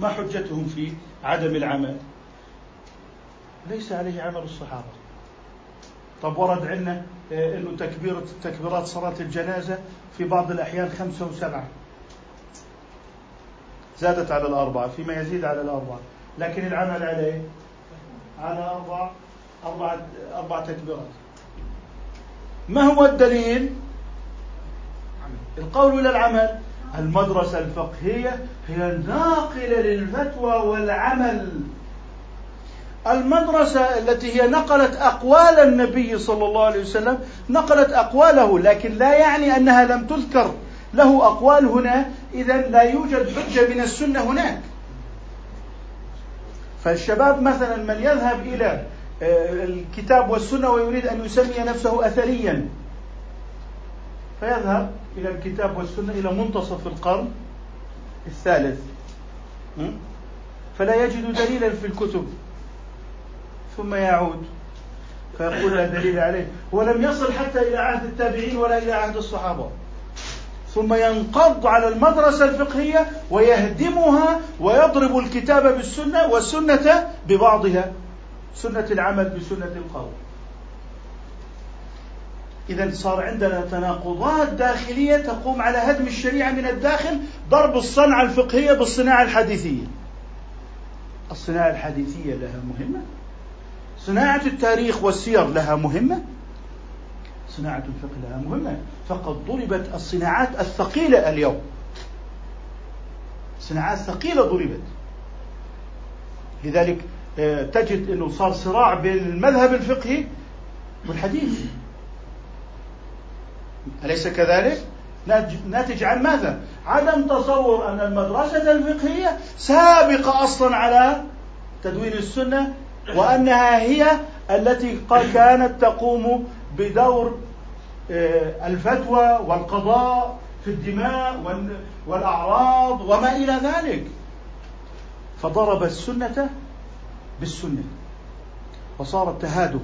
ما حجتهم في عدم العمل؟ ليس عليه عمل الصحابة. طب ورد عندنا آه، إنه تكبيرة تكبيرات صلاة الجنازة في بعض الأحيان خمسة وسبعة. زادت على الأربعة فيما يزيد على الأربعة. لكن العمل عليه على أربع أربعة أربع تكبيرات. ما هو الدليل؟ القول إلى العمل. المدرسة الفقهية هي الناقلة للفتوى والعمل. المدرسة التي هي نقلت أقوال النبي صلى الله عليه وسلم نقلت أقواله لكن لا يعني أنها لم تذكر له أقوال هنا. إذا لا يوجد حجة من السنة هناك. فالشباب مثلا من يذهب إلى آه، الكتاب والسنة ويريد أن يسمي نفسه أثريا فيذهب إلى الكتاب والسنة إلى منتصف القرن الثالث. فلا يجد دليلا في الكتب. ثم يعود. فيقول لا دليل عليه. ولم يصل حتى إلى عهد التابعين ولا إلى عهد الصحابة. ثم ينقض على المدرسة الفقهية ويهدمها ويضرب الكتاب بالسنة والسنة ببعضها. سنة العمل بسنة القول. إذا صار عندنا تناقضات داخلية تقوم على هدم الشريعة من الداخل ضرب الصنعة الفقهية بالصناعة الحديثية. الصناعة الحديثية لها مهمة. صناعة التاريخ والسير لها مهمة. صناعة الفقه لها مهمة. فقد ضربت الصناعات الثقيلة اليوم. صناعات ثقيلة ضربت. لذلك آه، تجد إنه صار صراع بين المذهب الفقهي والحديث. أليس كذلك؟ ناتج عن ماذا؟ عدم تصور أن المدرسة الفقهية سابقة أصلا على تدوين السنة وأنها هي التي كانت تقوم بدور آه، الفتوى والقضاء في الدماء والأعراض وما إلى ذلك فضرب السنة بالسنة وصار التهادم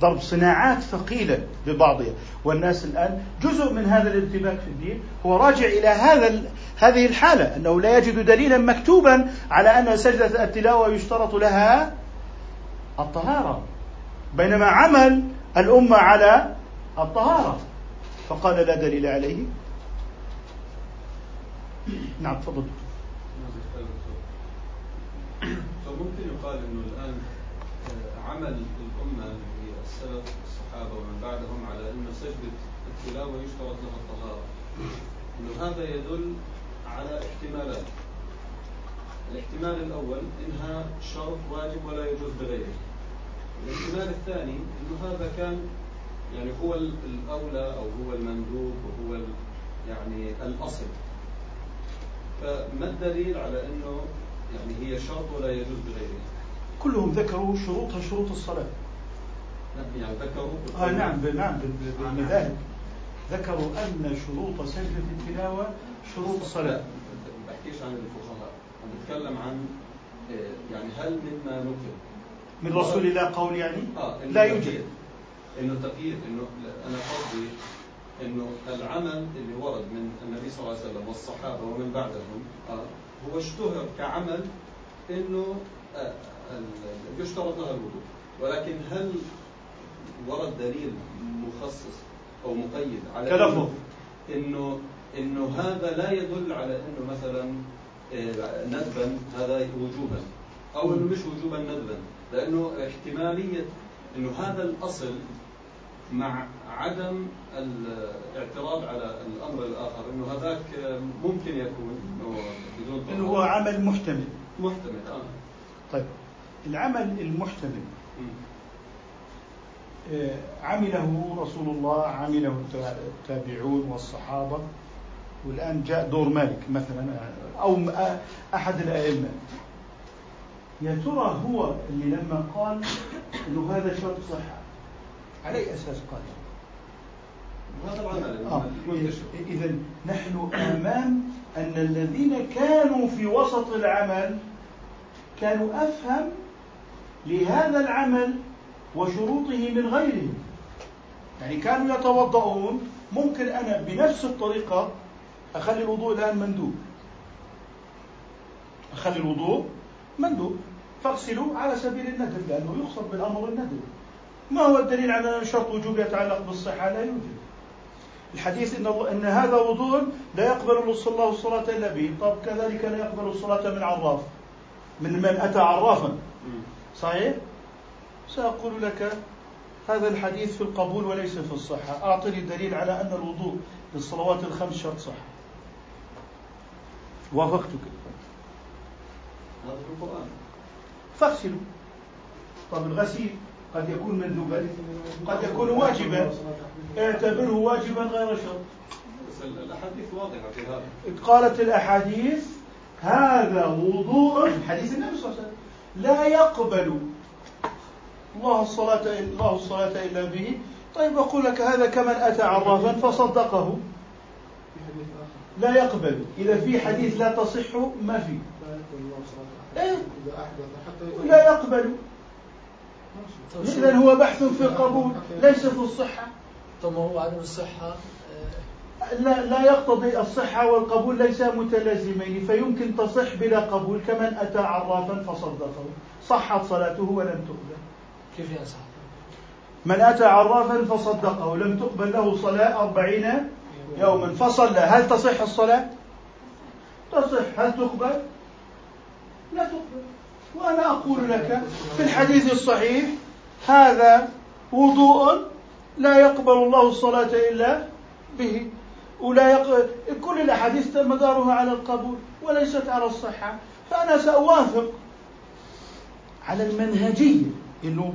ضرب صناعات ثقيلة ببعضها. والناس الآن جزء من هذا الارتباك في الدين هو راجع إلى هذا هذه الحالة أنه لا يجد دليلا مكتوبا على أن سجدة التلاوة يشترط لها الطهارة بينما عمل الأمة على الطهارة. فقال لا دليل عليه. نعم تفضل فممكن يقال إنه الآن آه، عمل الامه السلف الصحابة ومن بعدهم على انه سجده التلاوة يشترط لها الطهارة انه هذا يدل على احتمالات الاحتمال الأول إنها شرط واجب ولا يجوز بغيره الاحتمال الثاني إنه هذا كان يعني هو الأولى أو هو المندوب وهو يعني الأصل فما الدليل على إنه يعني هي شرط ولا يجوز بغيرها؟ كلهم ذكروا شروطها شروط الصلاة. نعم يعني ذكروا آه نعم نعم بذلك. ذكروا أن شروط سجدة التلاوة شروط الصلاة. ما بحكيش عن الفقهاء، أنا بتكلم عن آه، يعني هل مما نقل. من رسول الله قول يعني؟ آه لا يوجد. إنه تقييد إنه أنا قصدي إنه العمل اللي ورد من النبي صلى الله عليه وسلم والصحابة ومن بعدهم آه هو اشتهر كعمل إنه آه يشترط لها الوضوء. ولكن هل ورد دليل مخصص أو مقيد على كلفظ انه انه هذا لا يدل على إنه مثلا آه، ندبا هذا وجوبا أو إنه مش وجوبا ندبا لأنه احتمالية إنه هذا الأصل مع عدم الاعتراض على الأمر الآخر إنه هذاك ممكن يكون إنه بدون إنه هو عمل محتمل. محتمل آه. طيب العمل المحتمل عمله رسول الله عمله التابعون والصحابة. والآن جاء دور مالك مثلا أو أحد الأئمة. يا ترى هو اللي لما قال إنه هذا شرط صحة على أي أساس قال؟ العمل آه. اذا نحن آمام أن الذين كانوا في وسط العمل كانوا أفهم لهذا العمل وشروطه من غيره. يعني كانوا يتوضؤون ممكن أنا بنفس الطريقة أخلي الوضوء الآن مندوب. أخلي الوضوء مندوب. فاغسلوا على سبيل الندب لأنه يقصد بالأمر الندب ما هو الدليل على ان شرط وجوب يتعلق بالصحة؟ لا يوجد. الحديث إن الله إن هذا وضوء لا يقبل الله الصلاة إلا به. طب كذلك لا يقبل الصلاة من عراف. من من أتى عرافا. صحيح؟ سأقول لك هذا الحديث في القبول وليس في الصحة. أعطني دليل على أن الوضوء للصلوات الخمس شرط صحة. وافقتك. هذا في القران فاغسلوا. طب الغسيل قد يكون مندوبا؟ قد يكون واجبا؟ اعتبره واجبا غير شرط. الاحاديث واضحه في هذا قالت الأحاديث هذا وضوء. حديث النبي صلى الله عليه وسلم. لا يقبل الله الصلاة الله الصلاة إلا به. طيب أقول لك هذا كمن أتى عرافا فصدقه. لا يقبل. إذا في حديث لا تصح ما في. إيه؟ لا يقبل. إذا هو بحث في القبول ليس في الصحة. طب هو عدم الصحة؟ لا لا يقتضي الصحة والقبول ليسا متلازمين فيمكن تصح بلا قبول كمن أتى عرافا فصدقه. صحت صلاته ولم تقبل. كيف يصح؟ من أتى عرافا فصدقه لم تقبل له صلاة أربعين يوما فصلى هل تصح الصلاة؟ تصح هل تقبل؟ لا تقبل وأنا أقول لك في الحديث الصحيح هذا وضوء لا يقبل الله الصلاة إلا به ولا يق... كل الأحاديث مدارها على القبول وليست على الصحة فأنا سأوافق على المنهجية إنه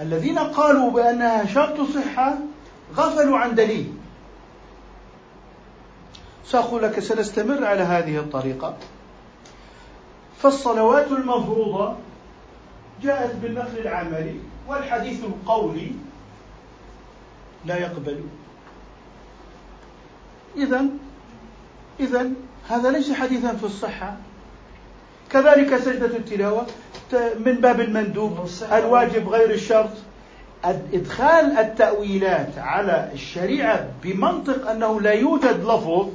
الذين قالوا بأنها شرط صحة غفلوا عن دليل. سأقول لك سنستمر على هذه الطريقة. فالصلوات المفروضة جاءت بالنقل العملي والحديث القولي لا يقبل. إذا إذا هذا ليس حديثا في الصحة. كذلك سجدة التلاوة. من باب المندوب الواجب غير الشرط. إدخال التأويلات على الشريعة بمنطق أنه لا يوجد لفظ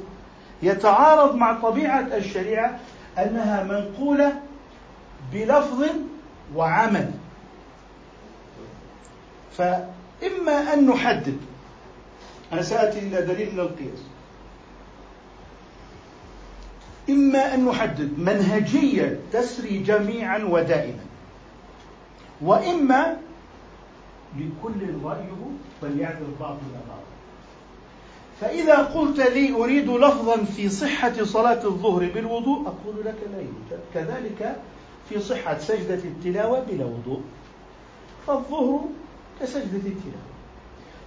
يتعارض مع طبيعة الشريعة أنها منقولة بلفظ وعمل. فإما أن نحدد أنا سآتي إلى دليل من القياس. إما أن نحدد منهجية تسري جميعا ودائما وإما لكل رأيه فليعدل بعض إلى بعض فإذا قلت لي أريد لفظا في صحة صلاة الظهر بالوضوء أقول لك لا يوجد. كذلك في صحة سجدة التلاوة بلا وضوء فالظهر كسجدة التلاوة.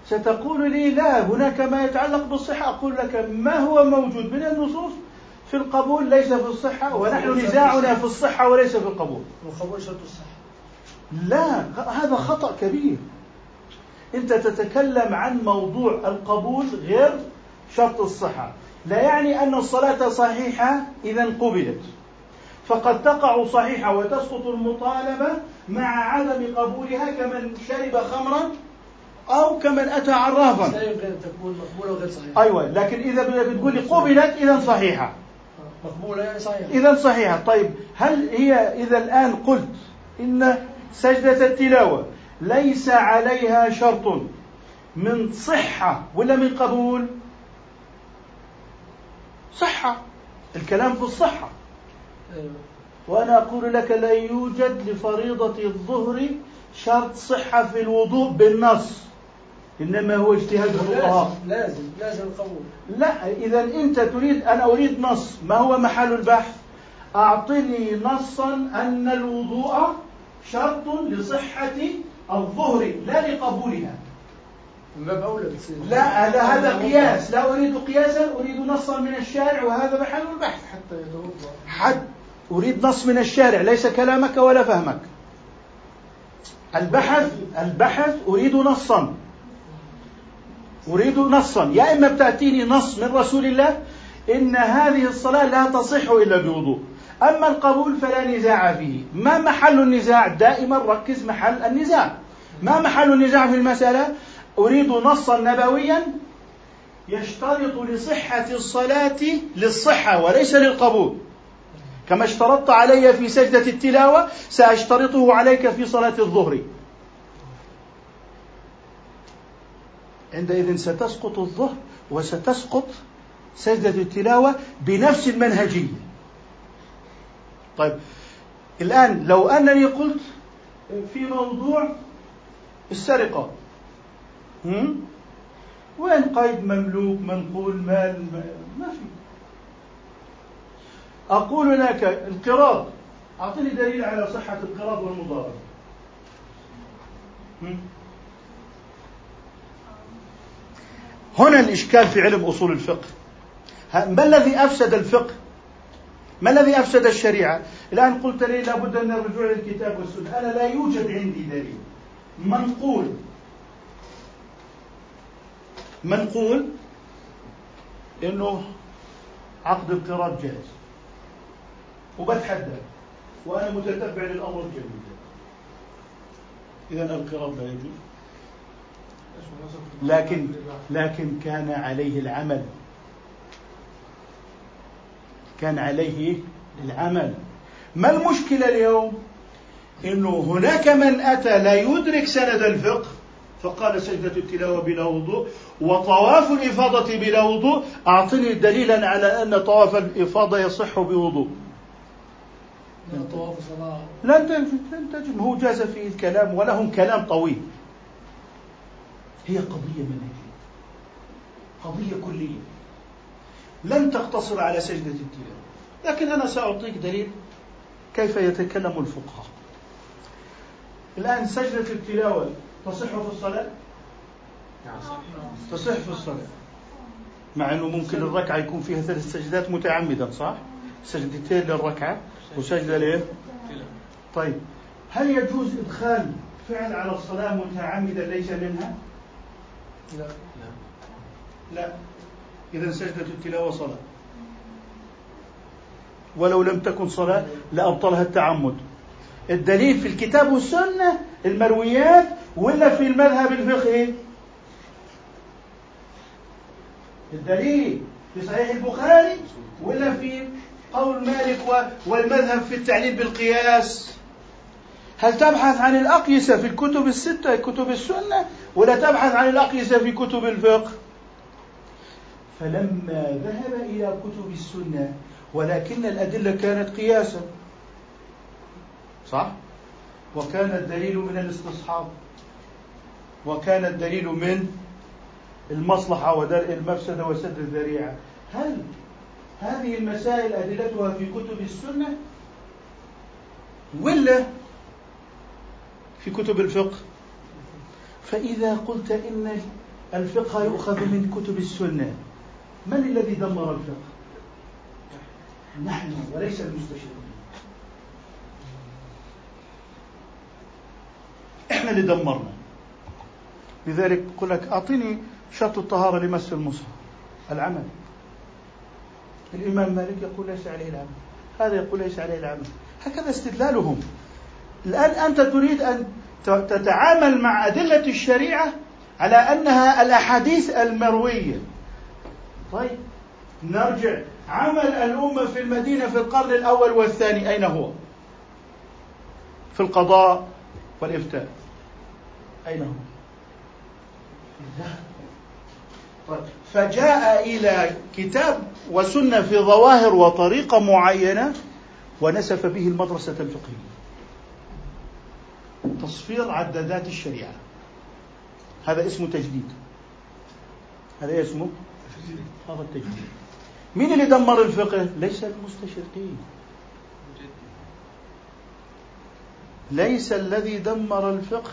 ستقول لي لا هناك ما يتعلق بالصحة. أقول لك ما هو موجود من النصوص؟ في القبول ليس في الصحة ونحن نزاعنا في الصحة وليس في القبول. القبول شرط الصحة. لا هذا خطأ كبير. أنت تتكلم عن موضوع القبول غير شرط الصحة. لا يعني أن الصلاة صحيحة إذا قبلت. فقد تقع صحيحة وتسقط المطالبة مع عدم قبولها كمن شرب خمرا أو كمن أتى عرافا. لا يمكن أن تكون مقبولة وغير صحيحة. أيوة لكن إذا بتقول لي قبلت إذا صحيحة. مقبولة يعني صحيحة إذا صحيحة. طيب هل هي إذا الآن قلت إن سجدة التلاوة ليس عليها شرط من صحة ولا من قبول؟ صحة. الكلام في الصحة. أيوة. وأنا أقول لك لا يوجد لفريضة الظهر شرط صحة في الوضوء بالنص. إنما هو اجتهاد الفقهاء لازم لازم لازم القبول. لا إذا أنت تريد أنا أريد نص. ما هو محل البحث؟ أعطني نصا أن الوضوء شرط لصحة الظهر لا لقبولها. من باب بتصير لا هذا هذا قياس. لا أريد قياسا أريد نصا من الشارع وهذا محل البحث. حتى يتوضأ. حد أريد نص من الشارع. ليس كلامك ولا فهمك. البحث البحث أريد نصا. أريد نصا. يا إما بتأتيني نص من رسول الله إن هذه الصلاة لا تصح إلا بوضوء. أما القبول فلا نزاع فيه. ما محل النزاع؟ دائما ركز محل النزاع. ما محل النزاع في المسألة؟ أريد نصا نبويا يشترط لصحة الصلاة للصحة وليس للقبول. كما اشترطت علي في سجدة التلاوة سأشترطه عليك في صلاة الظهر. عندئذ ستسقط الظهر وستسقط سجدة التلاوة بنفس المنهجية طيب الآن لو أنني قلت في موضوع السرقة هم؟ وين قيد مملوك منقول مال ما في. أقول لك القراض. أعطني دليل على صحة القراض والمضاربة. هنا الإشكال في علم أصول الفقه. ما الذي أفسد الفقه؟ ما الذي أفسد الشريعة؟ الآن قلت لي لابد من الرجوع للكتاب والسنة. أنا لا يوجد عندي دليل. منقول منقول إنه عقد القراض جائز وبتحدى وأنا متتبع للأمر جيدا. اذا القراض لا يجوز لكن لكن كان عليه العمل. كان عليه العمل. ما المشكلة اليوم؟ إنه هناك من أتى لا يدرك سند الفقه فقال سجدة التلاوة بلا وضوء وطواف الإفاضة بلا وضوء. أعطني دليلا على أن طواف الإفاضة يصح بوضوء. لن تجد لن تجد. هو جاز فيه الكلام ولهم كلام طويل. هي قضية منهجية قضية كلية لن تقتصر على سجدة التلاوة لكن أنا سأعطيك دليل كيف يتكلم الفقهاء الآن سجدة التلاوة تصح في الصلاة؟ نعم تصح في الصلاة مع أنه ممكن الركعة يكون فيها ثلاث سجدات متعمدا صح؟ سجدتين للركعة وسجدة ليه؟ طيب هل يجوز إدخال فعل على الصلاة متعمدا ليس منها؟ لا لا. إذا سجدة التلاوة صلاة. ولو لم تكن صلاة لأبطلها التعمد. الدليل في الكتاب والسنة المرويات ولا في المذهب الفقهي؟ الدليل في صحيح البخاري ولا في قول مالك والمذهب في التعليل بالقياس؟ هل تبحث عن الأقيسة في الكتب الستة كتب السنة؟ ولا تبحث عن الأقيسة في كتب الفقه؟ فلما ذهب إلى كتب السنة ولكن الأدلة كانت قياسا. صح؟ وكان الدليل من الاستصحاب. وكان الدليل من المصلحة ودرء المفسدة وسد الذريعة. هل هذه المسائل أدلتها في كتب السنة؟ ولا في كتب الفقه. فإذا قلت إن الفقه يؤخذ من كتب السنة من الذي دمر الفقه؟ نحن وليس المستشرقين إحنا اللي دمرنا. لذلك يقول لك أعطيني شرط الطهارة لمس المصحف. العمل. الإمام مالك يقول ليس عليه العمل. هذا يقول ليس عليه العمل. هكذا استدلالهم. الآن أنت تريد أن تتعامل مع أدلة الشريعة على أنها الأحاديث المروية. طيب نرجع. عمل الأمة في المدينة في القرن الأول والثاني أين هو؟ في القضاء والإفتاء. أين هو؟ طيب فجاء إلى كتاب وسنة في ظواهر وطريقة معينة ونسف به المدرسة الفقهية. تصفير عدادات الشريعة. هذا اسمه تجديد. هذا اسمه هذا التجديد. مين اللي دمر الفقه؟ ليس المستشرقين. ليس الذي دمر الفقه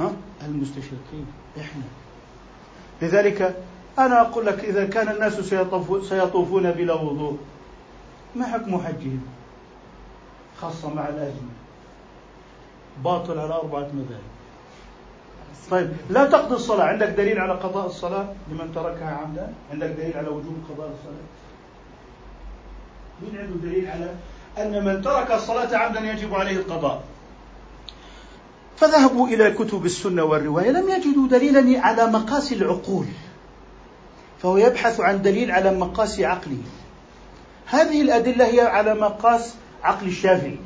ها؟ المستشرقين. إحنا. لذلك أنا أقول لك إذا كان الناس سيطوفون بلا وضوء ما حكم حجهم؟ خاصة مع الأزمة. باطل على أربعة مذاهب. طيب لا تقضي الصلاة. عندك دليل على قضاء الصلاة لمن تركها عمدا؟ عندك دليل على وجوب قضاء الصلاة؟ مين عنده دليل على أن من ترك الصلاة عمدا يجب عليه القضاء؟ فذهبوا إلى كتب السنة والرواية. لم يجدوا دليلا على مقاسي العقول فهو يبحث عن دليل على مقاسي عقله. هذه الأدلة هي على مقاس عقل الشافعي.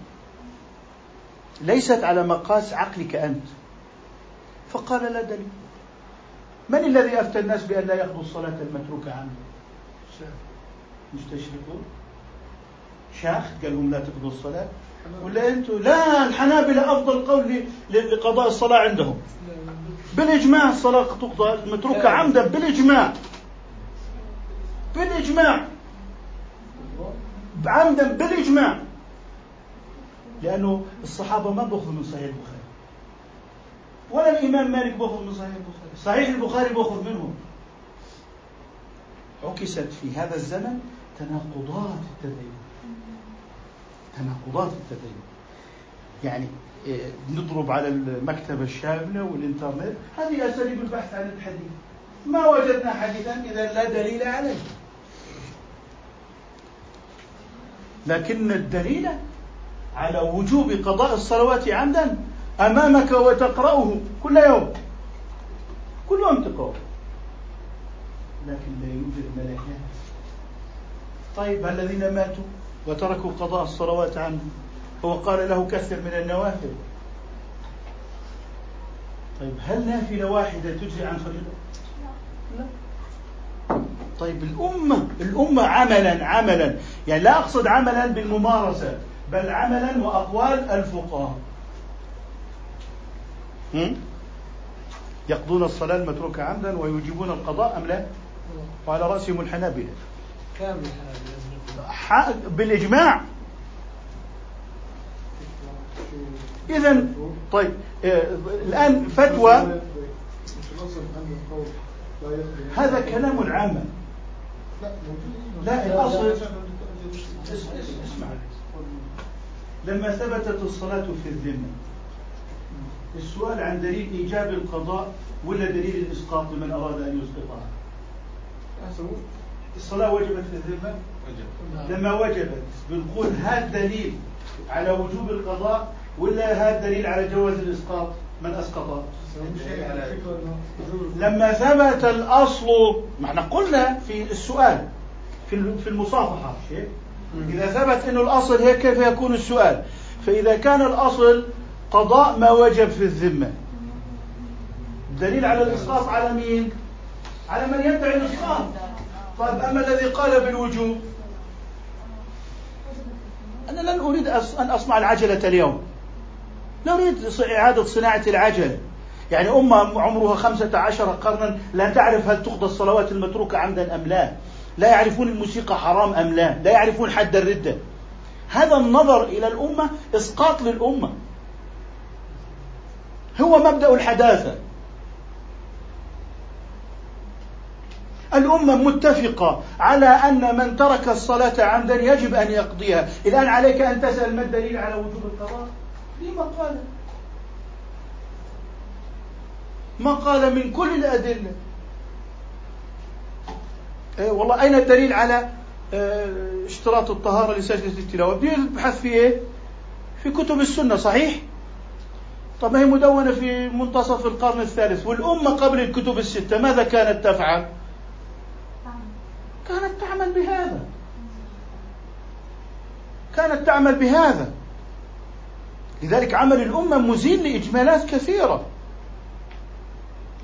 ليست على مقاس عقلك أنت. فقال لا دليل. من الذي أفتى الناس بأن لا يأخذوا الصلاة المتروكة عنه؟ مستشرقون. شاخ قال لهم لا تقضوا الصلاة. ولا أنتم لا الحنابلة أفضل قول لقضاء الصلاة عندهم. بالإجماع الصلاة تقضى المتروكة عمدا بالإجماع. بالإجماع. عمدا بالإجماع. لأنه الصحابة ما بأخذوا من صحيح البخاري. ولا الإمام مالك بأخذ من صحيح البخاري. صحيح البخاري بأخذ منهم. عكست في هذا الزمن تناقضات التدين. تناقضات التدين. يعني إيه، نضرب على المكتبة الشاملة والإنترنت. هذه أساليب البحث عن الحديث. ما وجدنا حديثا إذا لا دليل عليه. لكن الدليل على وجوب قضاء الصلوات عمدا أمامك وتقرأه كل يوم. كل يوم تقرأه. لكن لا يوجد ملكات طيب الذين ماتوا وتركوا قضاء الصلوات عنه هو قال له كثر من النوافل. طيب هل نافلة واحدة تجزي عن فريضة؟ لا. طيب الأمة الأمة عملا عملا. يعني لا أقصد عملا بالممارسة. بل عملا وأقوال الفقهاء. يقضون الصلاة المتروكة عمدا ويجيبون القضاء أم لا؟ وعلى رأسهم الحنابلة. كامل. بالإجماع. إذا طيب آه، الآن فتوى. هذا كلام العامة لا الأصل اسمع. لما ثبتت الصلاة في الذمة. السؤال عن دليل إيجاب القضاء ولا دليل الإسقاط لمن أراد أن يسقطها الصلاة وجبت في الذمة؟ لما وجبت. بنقول هذا دليل على وجوب القضاء ولا هذا دليل على جواز الإسقاط؟ من أسقط. لما ثبت الأصل ما إحنا قلنا في السؤال في في إذا ثبت إنه الأصل هيك كيف يكون السؤال؟ فإذا كان الأصل قضاء ما وجب في الذمة. دليل على الإسقاط على مين؟ على من يدعي الإسقاط. طيب أما الذي قال بالوجوب؟ أنا لن أريد أن أصنع العجلة اليوم. لا أريد إعادة صناعة العجلة. يعني أمة عمرها خمسة عشر قرنا لا تعرف هل تقضى الصلوات المتروكة عمدا أم لا. لا يعرفون الموسيقى حرام أم لا لا يعرفون حد الردة. هذا النظر إلى الأمة إسقاط للأمة. هو مبدأ الحداثة. الأمة متفقة على أن من ترك الصلاة عمدا يجب أن يقضيها. الآن عليك أن تسأل ما الدليل على وجوب القضاء؟ لما قال ما قال من كل الأدلة. والله أين الدليل على آه، اشتراط الطهارة لسجدة التلاوة؟ بدي يبحث في إيه؟ في كتب السنة صحيح؟ طب هي مدونة في منتصف القرن الثالث والأمة قبل الكتب الستة ماذا كانت تفعل؟ كانت تعمل بهذا. كانت تعمل بهذا. لذلك عمل الأمة مزيل لإجمالات كثيرة.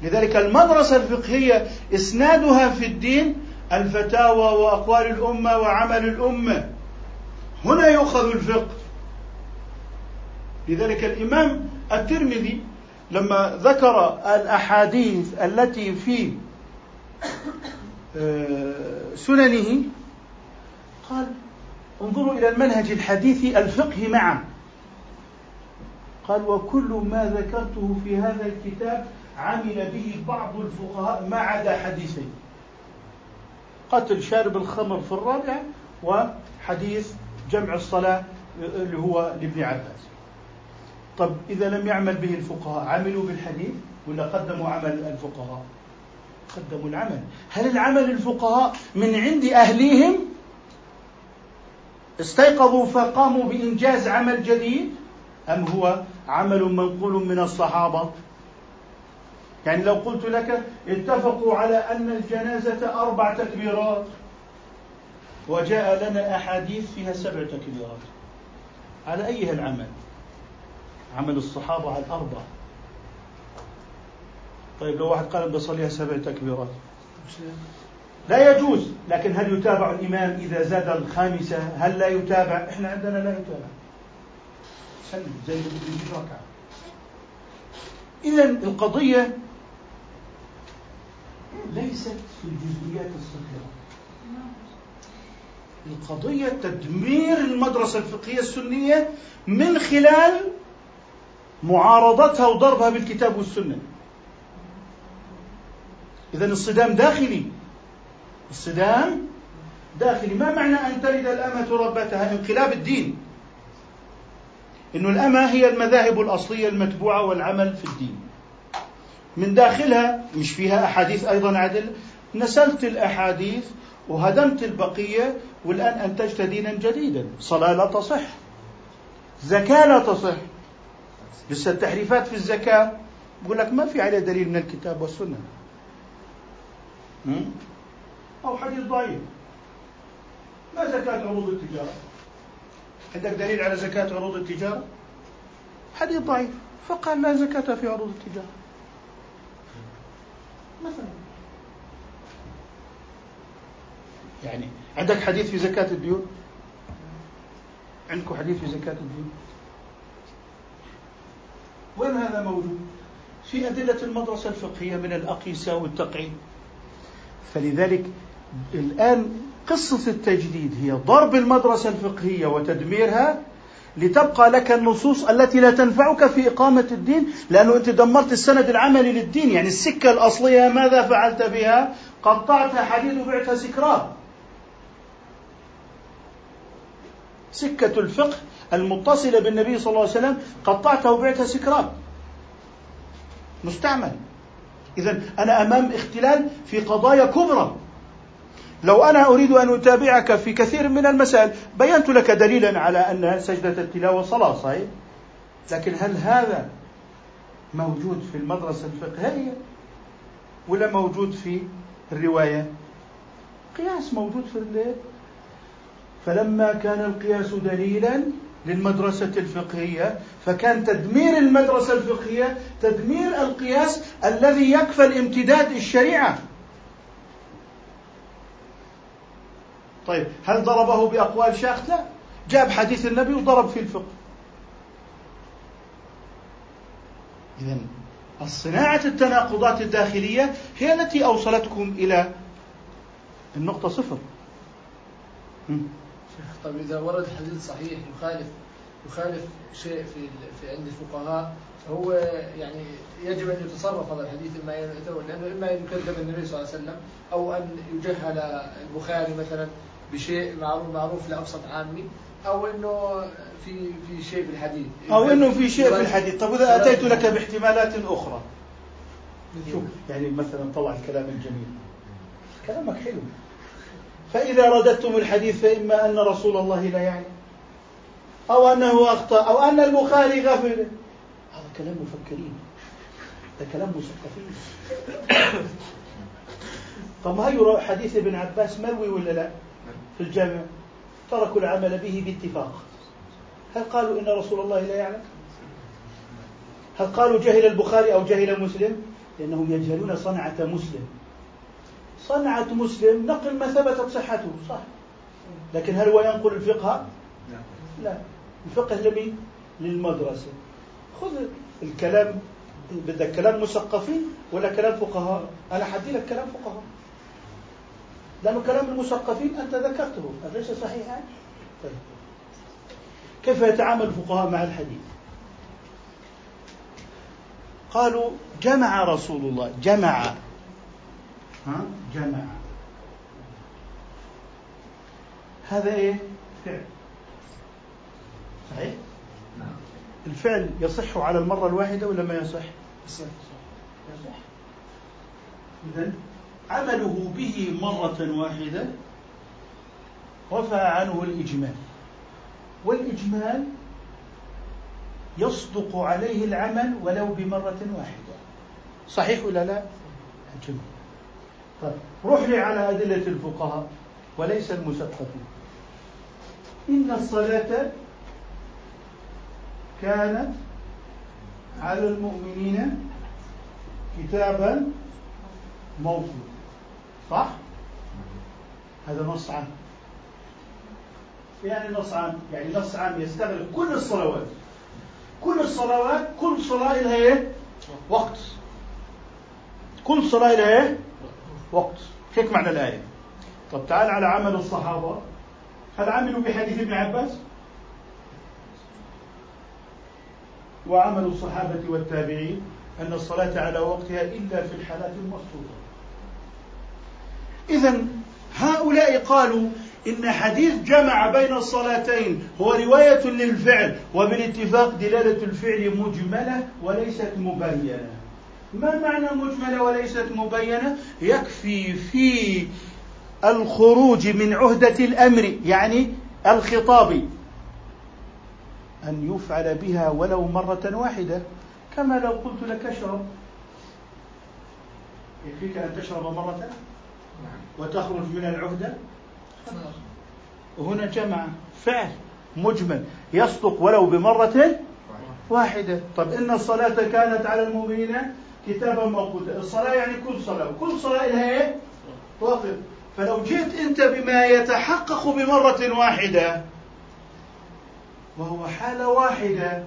لذلك المدرسة الفقهية إسنادها في الدين الفتاوى وأقوال الأمة وعمل الأمة. هنا يؤخذ الفقه. لذلك الإمام الترمذي لما ذكر الأحاديث التي في آه، سننه قال انظروا إلى المنهج الحديثي الفقهي معا. قال وكل ما ذكرته في هذا الكتاب عمل به بعض الفقهاء ما عدا حديثين. قتل شارب الخمر في الرابعة وحديث جمع الصلاة اللي هو لابن عباس. طب إذا لم يعمل به الفقهاء عملوا بالحديث ولا قدموا عمل الفقهاء؟ قدموا العمل. هل العمل الفقهاء من عند أهليهم؟ استيقظوا فقاموا بإنجاز عمل جديد؟ أم هو عمل منقول من الصحابة يعني لو قلت لك اتفقوا على أن الجنازة أربع تكبيرات وجاء لنا أحاديث فيها سبع تكبيرات. على أيها العمل؟ عمل الصحابة على الأربع. طيب لو واحد قال بصليها سبع تكبيرات. لا يجوز لكن هل يتابع الإمام إذا زاد الخامسة؟ هل لا يتابع؟ إحنا عندنا لا يتابع. سلم زي ركعة. إذا القضية ليست في الجزئيات الصغيرة القضية تدمير المدرسة الفقهية السنية من خلال معارضتها وضربها بالكتاب والسنة. إذا الصدام داخلي. الصدام داخلي. ما معنى أن تلد الأمة ربتها؟ انقلاب الدين. إنه الأمة هي المذاهب الأصلية المتبوعة والعمل في الدين. من داخلها مش فيها أحاديث أيضا عدل. نسلت الأحاديث وهدمت البقية والآن أنتجت دينا جديدا. صلاة لا تصح. زكاة لا تصح. لسه التحريفات في الزكاة. بقول لك ما في عليه دليل من الكتاب والسنة. أو حديث ضعيف. ما زكاة عروض التجارة؟ عندك دليل على زكاة عروض التجارة؟ حديث ضعيف. فقال لا زكاة في عروض التجارة. مثلا. يعني عندك حديث في زكاة الديون عندكم حديث في زكاة الديون وين هذا موجود؟ في أدلة المدرسة الفقهية من الأقيسة والتقعيد. فلذلك الآن قصة التجديد هي ضرب المدرسة الفقهية وتدميرها لتبقى لك النصوص التي لا تنفعك في إقامة الدين لأنه أنت دمرت السند العملي للدين. يعني السكة الأصلية ماذا فعلت بها؟ قطعتها حديد وبعتها سكراب سكة الفقه المتصلة بالنبي صلى الله عليه وسلم قطعتها وبعتها سكراب مستعمل. إذا أنا أمام اختلال في قضايا كبرى. لو أنا أريد أن أتابعك في كثير من المسائل بينت لك دليلا على أن سجدة التلاوة صلاة صحيح؟ لكن هل هذا موجود في المدرسة الفقهية ولا موجود في الرواية؟ قياس موجود في الليل. فلما كان القياس دليلا للمدرسة الفقهية فكان تدمير المدرسة الفقهية تدمير القياس الذي يكفل امتداد الشريعة. طيب هل ضربه بأقوال شاخ لا. جاب حديث النبي وضرب في الفقه. إذا الصناعة التناقضات الداخلية هي التي أوصلتكم إلى النقطة صفر. شيخ طيب إذا ورد حديث صحيح يخالف يخالف شيء في في عند الفقهاء فهو يعني يجب أن يتصرف هذا الحديث إما لأنه إما ان يكذب النبي صلى الله عليه وسلم أو أن يجهل البخاري مثلا بشيء معروف معروف لأبسط عامي أو إنه في في شيء في الحديث أو إنه في شيء في الحديث طب إذا أتيت لك باحتمالات أخرى. شوف يعني مثلا طلع الكلام الجميل كلامك حلو. فإذا رددتم الحديث فإما أن رسول الله لا يعني أو أنه أخطأ أو أن البخاري غفل هذا كلام مفكرين. هذا كلام مثقفين. طب هي حديث ابن عباس مروي ولا لا؟ في الجامع تركوا العمل به باتفاق. هل قالوا إن رسول الله لا يعلم؟ هل قالوا جهل البخاري أو جهل مسلم؟ لأنهم يجهلون صنعة مسلم. صنعة مسلم نقل ما ثبتت صحته صح. لكن هل هو ينقل الفقه؟ لا. الفقه لمين للمدرسة. خذ الكلام بدك كلام مثقفين ولا كلام فقهاء. أنا حدي لك كلام فقهاء. لأنه كلام المثقفين أنت ذكرته أليس صحيحا؟ طيب كيف يتعامل الفقهاء مع الحديث؟ قالوا جمع رسول الله جمع ها جمع هذا إيه؟ فعل صحيح؟ نعم الفعل يصح على المرة الواحدة ولا ما يصح؟ يصح يصح إذا عمله به مرة واحدة رفع عنه الإجمال. والإجمال يصدق عليه العمل ولو بمرة واحدة. صحيح ولا لا؟ جميل. طيب روح لي على أدلة الفقهاء وليس المثقفين إن الصلاة كانت على المؤمنين كتابا موقوتا صح؟ هذا نص عام يعني نص عام يعني نص عام يستغرق كل الصلوات كل الصلوات كل صلاة لها إيه؟ وقت كل صلاة لها إيه؟ وقت هيك معنى الآية طب تعال على عمل الصحابة هل عملوا بحديث ابن عباس؟ وعمل الصحابة والتابعين أن الصلاة على وقتها إلا في الحالات المخصوصة إذا هؤلاء قالوا إن حديث جمع بين الصلاتين هو رواية للفعل وبالاتفاق دلالة الفعل مجملة وليست مبينة. ما معنى مجملة وليست مبينة؟ يكفي في الخروج من عهدة الأمر يعني الخطاب أن يفعل بها ولو مرة واحدة. كما لو قلت لك اشرب. يكفيك أن تشرب مرة؟ وتخرج من العهدة؟ وهنا جمع فعل مجمل يصدق ولو بمرة واحدة. طب إن الصلاة كانت على المؤمنين كتابا موقوتا. الصلاة يعني كل صلاة. كل صلاة لها إيه؟ وقت فلو جئت أنت بما يتحقق بمرة واحدة وهو حالة واحدة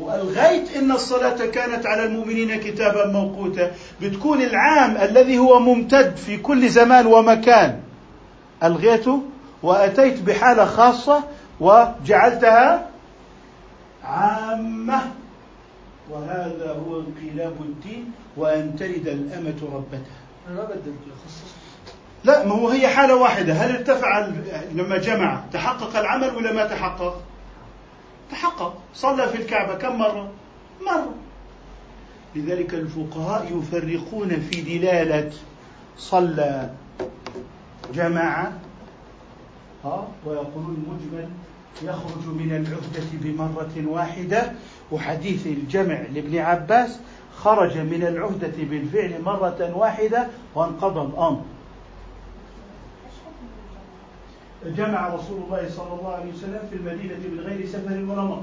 وألغيت إن الصلاة كانت على المؤمنين كتابا موقوتا بتكون العام الذي هو ممتد في كل زمان ومكان. ألغيته وأتيت بحالة خاصة وجعلتها عامة. وهذا هو انقلاب الدين وأن تلد الأمة ربتها ما لا ما هو هي حالة واحدة. هل ارتفع لما جمع تحقق العمل ولا ما تحقق؟ تحقق صلى في الكعبة كم مرة؟ مرة. لذلك الفقهاء يفرقون في دلالة صلى جماعة ويقولون مجمل يخرج من العهدة بمرة واحدة. وحديث الجمع لابن عباس خرج من العهدة بالفعل مرة واحدة وانقضى الأمر. جمع رسول الله صلى الله عليه وسلم في المدينة من غير سفر ولا مطر.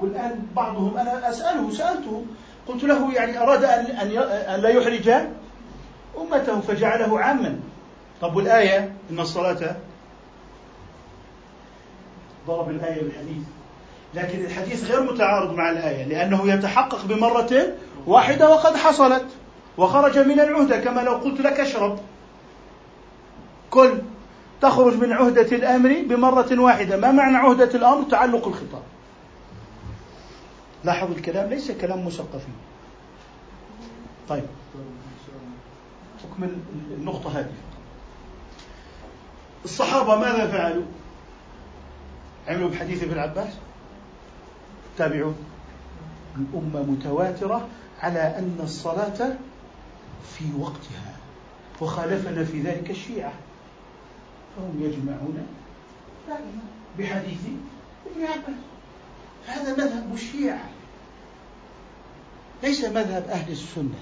والآن بعضهم أنا أسأله سألته قلت له يعني أراد أن أن لا يحرج أمته فجعله عاما. طب والآية؟ إن الصلاة ضرب الآية بالحديث. لكن الحديث غير متعارض مع الآية لأنه يتحقق بمرة واحدة وقد حصلت وخرج من العهدة كما لو قلت لك اشرب. كل تخرج من عهدة الأمر بمرة واحدة. ما معنى عهدة الأمر؟ تعلق الخطاب. لاحظ الكلام ليس كلام مثقفي طيب. حكم النقطة هذه. الصحابة ماذا فعلوا؟ عملوا بحديث ابن عباس؟ تابعون. الأمة متواترة على أن الصلاة في وقتها وخالفنا في ذلك الشيعة. فهم يجمعون بحديث ابن عباس. هذا مذهب الشيعة ليس مذهب أهل السنة.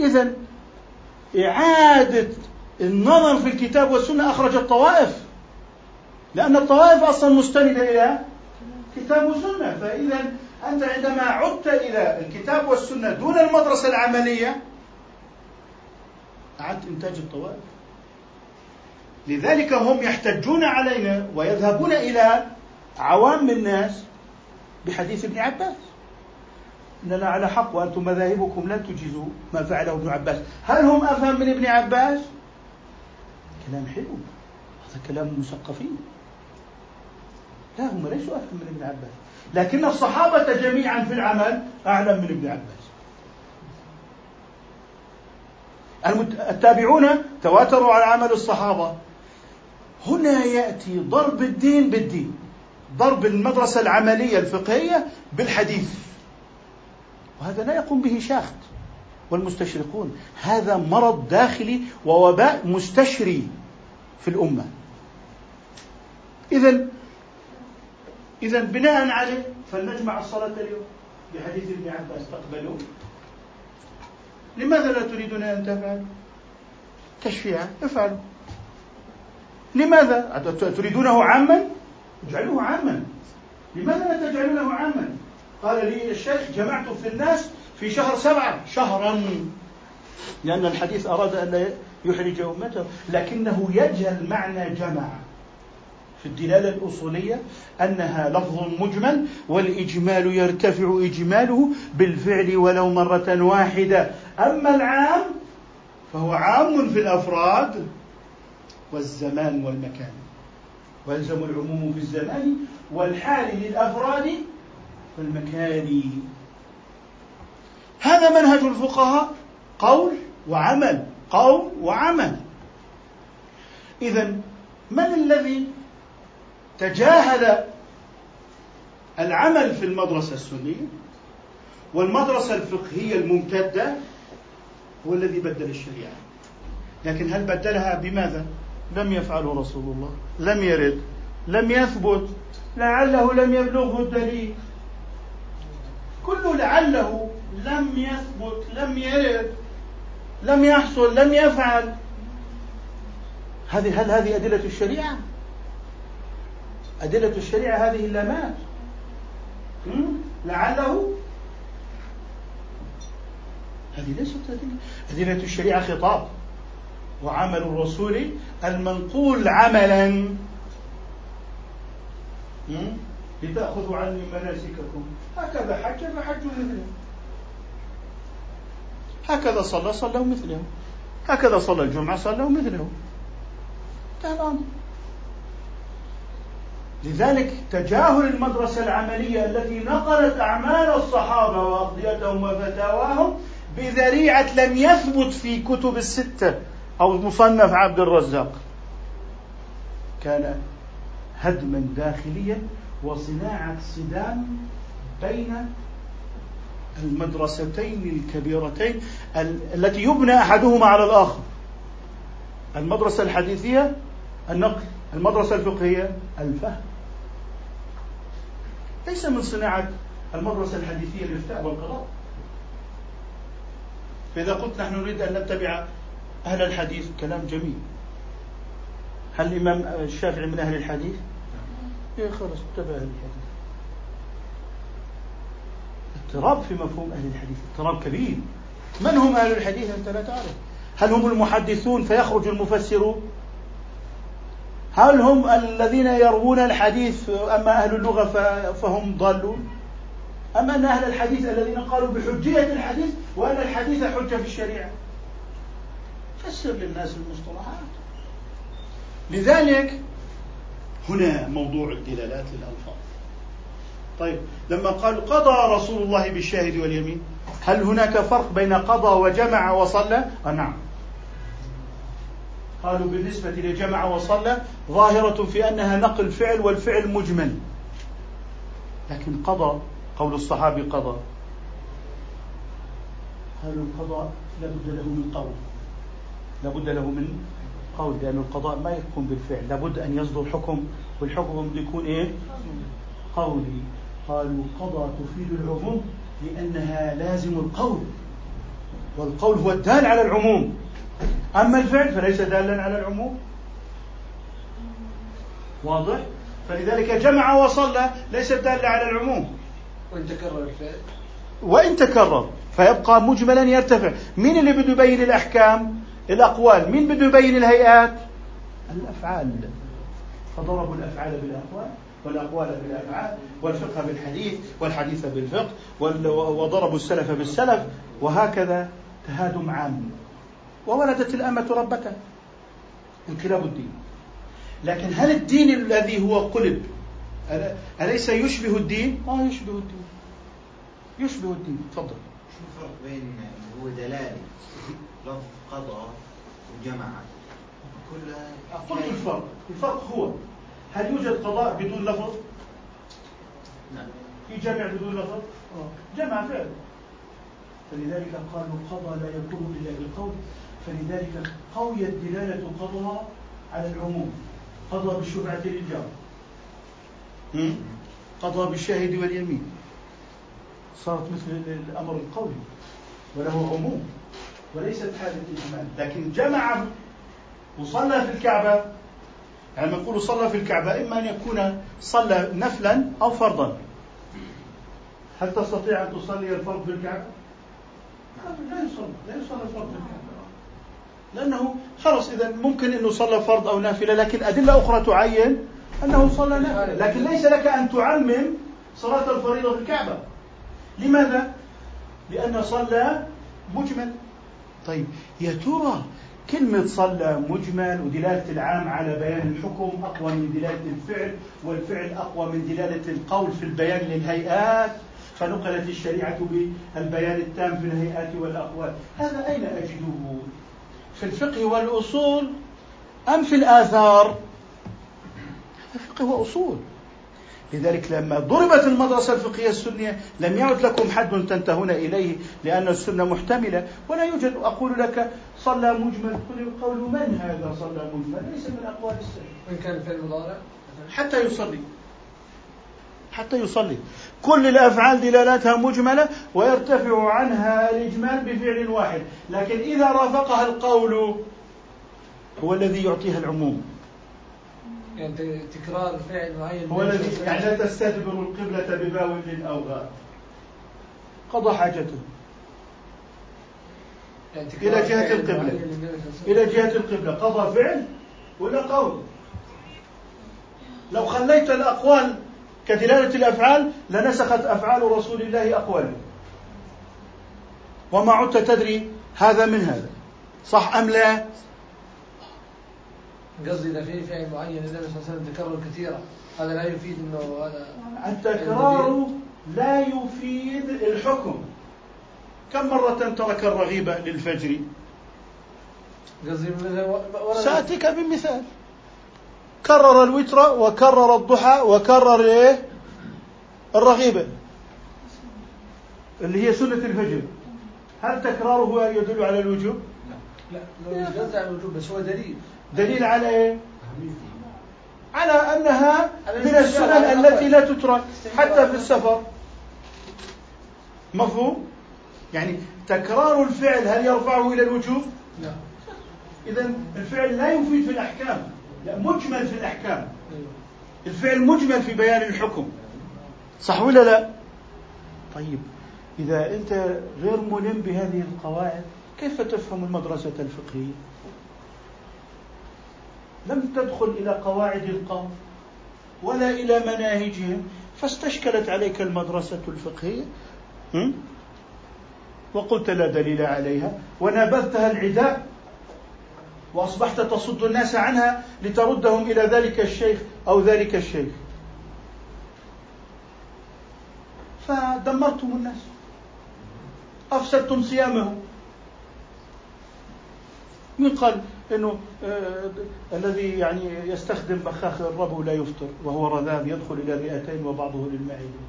إذا إعادة النظر في الكتاب والسنة أخرج الطوائف لأن الطوائف أصلا مستندة إلى كتاب وسنة فإذا أنت عندما عدت إلى الكتاب والسنة دون المدرسة العملية أعدت إنتاج الطوائف. لذلك هم يحتجون علينا ويذهبون إلى عوام الناس بحديث ابن عباس. إننا على حق وأنتم مذاهبكم لا تجيزوا ما فعله ابن عباس. هل هم أفهم من ابن عباس؟ كلام حلو. هذا كلام مثقفين. لا هم ليسوا أفهم من ابن عباس. لكن الصحابة جميعا في العمل أعلم من ابن عباس. التابعون تواتروا على عمل الصحابة. هنا يأتي ضرب الدين بالدين. ضرب المدرسة العملية الفقهية بالحديث. وهذا لا يقوم به شاخت والمستشرقون. هذا مرض داخلي ووباء مستشري في الأمة. إذا إذا بناء عليه فلنجمع الصلاة اليوم بحديث ابن عباس. تقبلون لماذا لا تريدون أن تفعلوا؟ تشفيعا افعلوا. لماذا؟ تريدونه عاما؟ اجعلوه عاما. لماذا لا تجعلونه عاما؟ قال لي الشيخ جمعت في الناس في شهر سبعة. شهرا. لأن الحديث أراد أن لا يحرج أمته لكنه يجهل معنى جمع. في الدلالة الأصولية أنها لفظ مجمل والإجمال يرتفع إجماله بالفعل ولو مرة واحدة. أما العام فهو عام في الأفراد. والزمان والمكان. ويلزم العموم في الزمان والحال للأفراد والمكان هذا منهج الفقهاء قول وعمل قول وعمل. اذا من الذي تجاهل العمل في المدرسة السنية والمدرسة الفقهية الممتدة هو الذي بدل الشريعة؟ لكن هل بدلها بماذا؟ لم يفعله رسول الله. لم يرد. لم يثبت. لعله لم يبلغه الدليل. كل لعله لم يثبت لم يرد لم يحصل لم يفعل. هذه هل هذه أدلة الشريعة؟ أدلة الشريعة هذه اللامات لعله؟ هذه ليست أدلة. أدلة الشريعة خطاب. وعمل الرسول المنقول عملا. لتأخذوا عني مناسككم. هكذا حج فحجوا مثله هكذا صلى صلوا مثله هكذا صلى الجمعة صلوا مثله تمام. لذلك تجاهل المدرسة العملية التي نقلت أعمال الصحابة وأقضيتهم وفتاواهم بذريعة لم يثبت في كتب الستة. أو مصنف عبد الرزاق. كان هدما داخليا وصناعة صدام بين المدرستين الكبيرتين التي يبنى أحدهما على الآخر. المدرسة الحديثية النقل المدرسة الفقهية الفهم. ليس من صناعة المدرسة الحديثية الإفتاء والقضاء. فإذا قلت نحن نريد أن نتبع أهل الحديث كلام جميل. هل الإمام الشافعي من أهل الحديث؟ إيه خلص اتبع أهل الحديث. اضطراب في مفهوم أهل الحديث اضطراب كبير. من هم أهل الحديث؟ أنت لا تعرف. هل هم المحدثون فيخرج المفسرون هل هم الذين يروون الحديث أما أهل اللغة فهم ضالون؟ أم أن أهل الحديث الذين قالوا بحجية الحديث وأن الحديث حجة في الشريعة؟ فسر للناس المصطلحات. لذلك هنا موضوع الدلالات للألفاظ. طيب لما قال قضى رسول الله بالشاهد واليمين هل هناك فرق بين قضى وجمع وصلى؟ آه نعم. قالوا بالنسبة لجمع وصلى ظاهرة في أنها نقل فعل والفعل مجمل. لكن قضى قول الصحابي قضى. هل القضاء لابد له من قول. لابد له من قول لأن القضاء ما يكون بالفعل. لابد أن يصدر حكم والحكم يكون إيه؟ قولي. قالوا قضى تفيد العموم لأنها لازم القول والقول هو الدال على العموم. أما الفعل فليس دالا على العموم. واضح؟ فلذلك جمع وصلى ليس دالا على العموم. وإن تكرر الفعل. وإن تكرر فيبقى مجملا يرتفع. مين اللي بده يبين الأحكام؟ الأقوال مين بده يبين الهيئات؟ الأفعال. فضربوا الأفعال بالأقوال والأقوال بالأفعال والفقه بالحديث والحديث بالفقه وضربوا السلف بالسلف وهكذا تهادم عام. وولدت الأمة ربتها انقلاب الدين. لكن هل الدين الذي هو قلب أليس يشبه الدين؟ آه يشبه الدين. يشبه الدين. تفضل. شو الفرق بين هو دلالة لفظ قضى وجمع. كلها قلت الفرق. الفرق هو هل يوجد قضاء بدون لفظ؟ نعم. في جمع بدون لفظ؟ جمع فعل. فلذلك قالوا قضى لا يكون الا بالقول فلذلك قويت دلالة قضى على العموم. قضى بالشفعه للجار. قضى بالشاهد واليمين. صارت مثل الأمر القولي وله عموم. وليست حاله اجمال لكن جمع وصلى في الكعبة يعني نقول صلى في الكعبة إما أن يكون صلى نفلا أو فرضا. هل تستطيع أن تصلي الفرض في الكعبة؟ لا يصلى لا يصلى الفرض في الكعبة. لأنه خلص إذا ممكن إنه صلى فرض أو نافلة لكن أدلة أخرى تعين أنه صلى نافلة. لكن ليس لك أن تعمم صلاة الفريضة في الكعبة. لماذا؟ لأن صلى مجمل. طيب يا ترى كلمة صلى مجمل ودلالة العام على بيان الحكم أقوى من دلالة الفعل والفعل أقوى من دلالة القول في البيان للهيئات فنقلت الشريعة بالبيان التام في الهيئات والأقوال هذا أين أجده؟ في الفقه والأصول أم في الآثار؟ الفقه هو أصول لذلك لما ضربت المدرسة الفقهية السنية لم يعد لكم حد تنتهون إليه لأن السنة محتملة. ولا يوجد أقول لك صلى مجمل. قول من هذا صلى مجمل؟ ليس من أقوال السنة. وإن كان في المضارع؟ حتى يصلي. حتى يصلي. كل الأفعال دلالاتها مجملة ويرتفع عنها الإجمال بفعل واحد. لكن إذا رافقها القول هو الذي يعطيها العموم. يعني تكرار فعل معين هو الذي يعني لا تستدبر القبلة بباول أو غاء قضى حاجته. يعني إلى جهة القبلة. إلى جهة القبلة. قضى فعل ولا قول؟ لو خليت الأقوال كدلالة الأفعال لنسخت أفعال رسول الله أقواله. وما عدت تدري هذا من هذا. صح أم لا؟ قصدي إذا في فعل معين النبي صلى الله عليه وسلم تكرر كثيرا هذا لا يفيد إنه هذا التكرار لا يفيد الحكم كم مرة ترك الرغيبة للفجر؟ سأتيك بمثال كرر الوتر وكرر الضحى وكرر إيه؟ الرغيبة اللي هي سنة الفجر هل تكراره يدل على الوجوب؟ لا لا مش قصدي على الوجوب بس هو دليل دليل على إيه؟ على أنها من السنن التي لا تترك حتى في السفر. مفهوم؟ يعني تكرار الفعل هل يرفعه إلى الوجوب؟ لا. اذا الفعل لا يفيد في الأحكام. لا مجمل في الأحكام. الفعل مجمل في بيان الحكم. صح ولا لا؟ طيب إذا أنت غير ملم بهذه القواعد كيف تفهم المدرسة الفقهية؟ لم تدخل إلى قواعد القوم ولا إلى مناهجهم فاستشكلت عليك المدرسة الفقهية. وقلت لا دليل عليها. ونبذتها العداء وأصبحت تصد الناس عنها لتردهم إلى ذلك الشيخ أو ذلك الشيخ. فدمرتم الناس. أفسدتم صيامهم. من قال إنه آه الذي يعني يستخدم بخاخ الربو لا يفطر وهو رذاذ يدخل إلى الرئتين وبعضه للمعده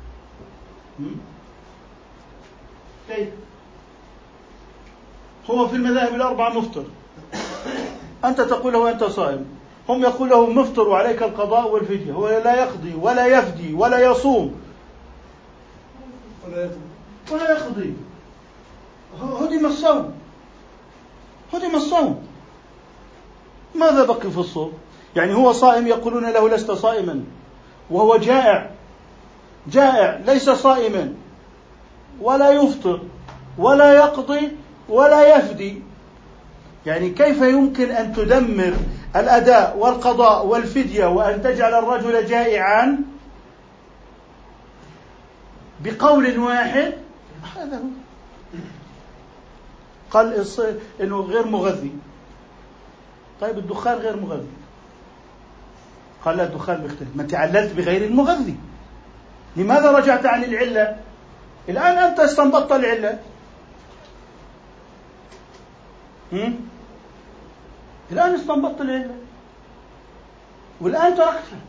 كيف هو في المذاهب الأربعة مفطر. أنت تقول له أنت صائم. هم يقول له مفطر وعليك القضاء والفدية. هو لا يقضي ولا يفدي ولا يصوم. ولا يقضي. هدم الصوم. هدم الصوم. ماذا بقي في الصوم؟ يعني هو صائم يقولون له لست صائما. وهو جائع. جائع ليس صائما. ولا يفطر ولا يقضي ولا يفدي. يعني كيف يمكن أن تدمر الأداء والقضاء والفدية وأن تجعل الرجل جائعا؟ بقول واحد هذا هو. قال إنه غير مغذي. طيب الدخان غير مغذي. قال لا الدخان بيختلف ما انت عللت بغير المغذي. لماذا رجعت عن العلة؟ الآن أنت استنبطت العلة. الآن استنبطت العلة. والآن تركتها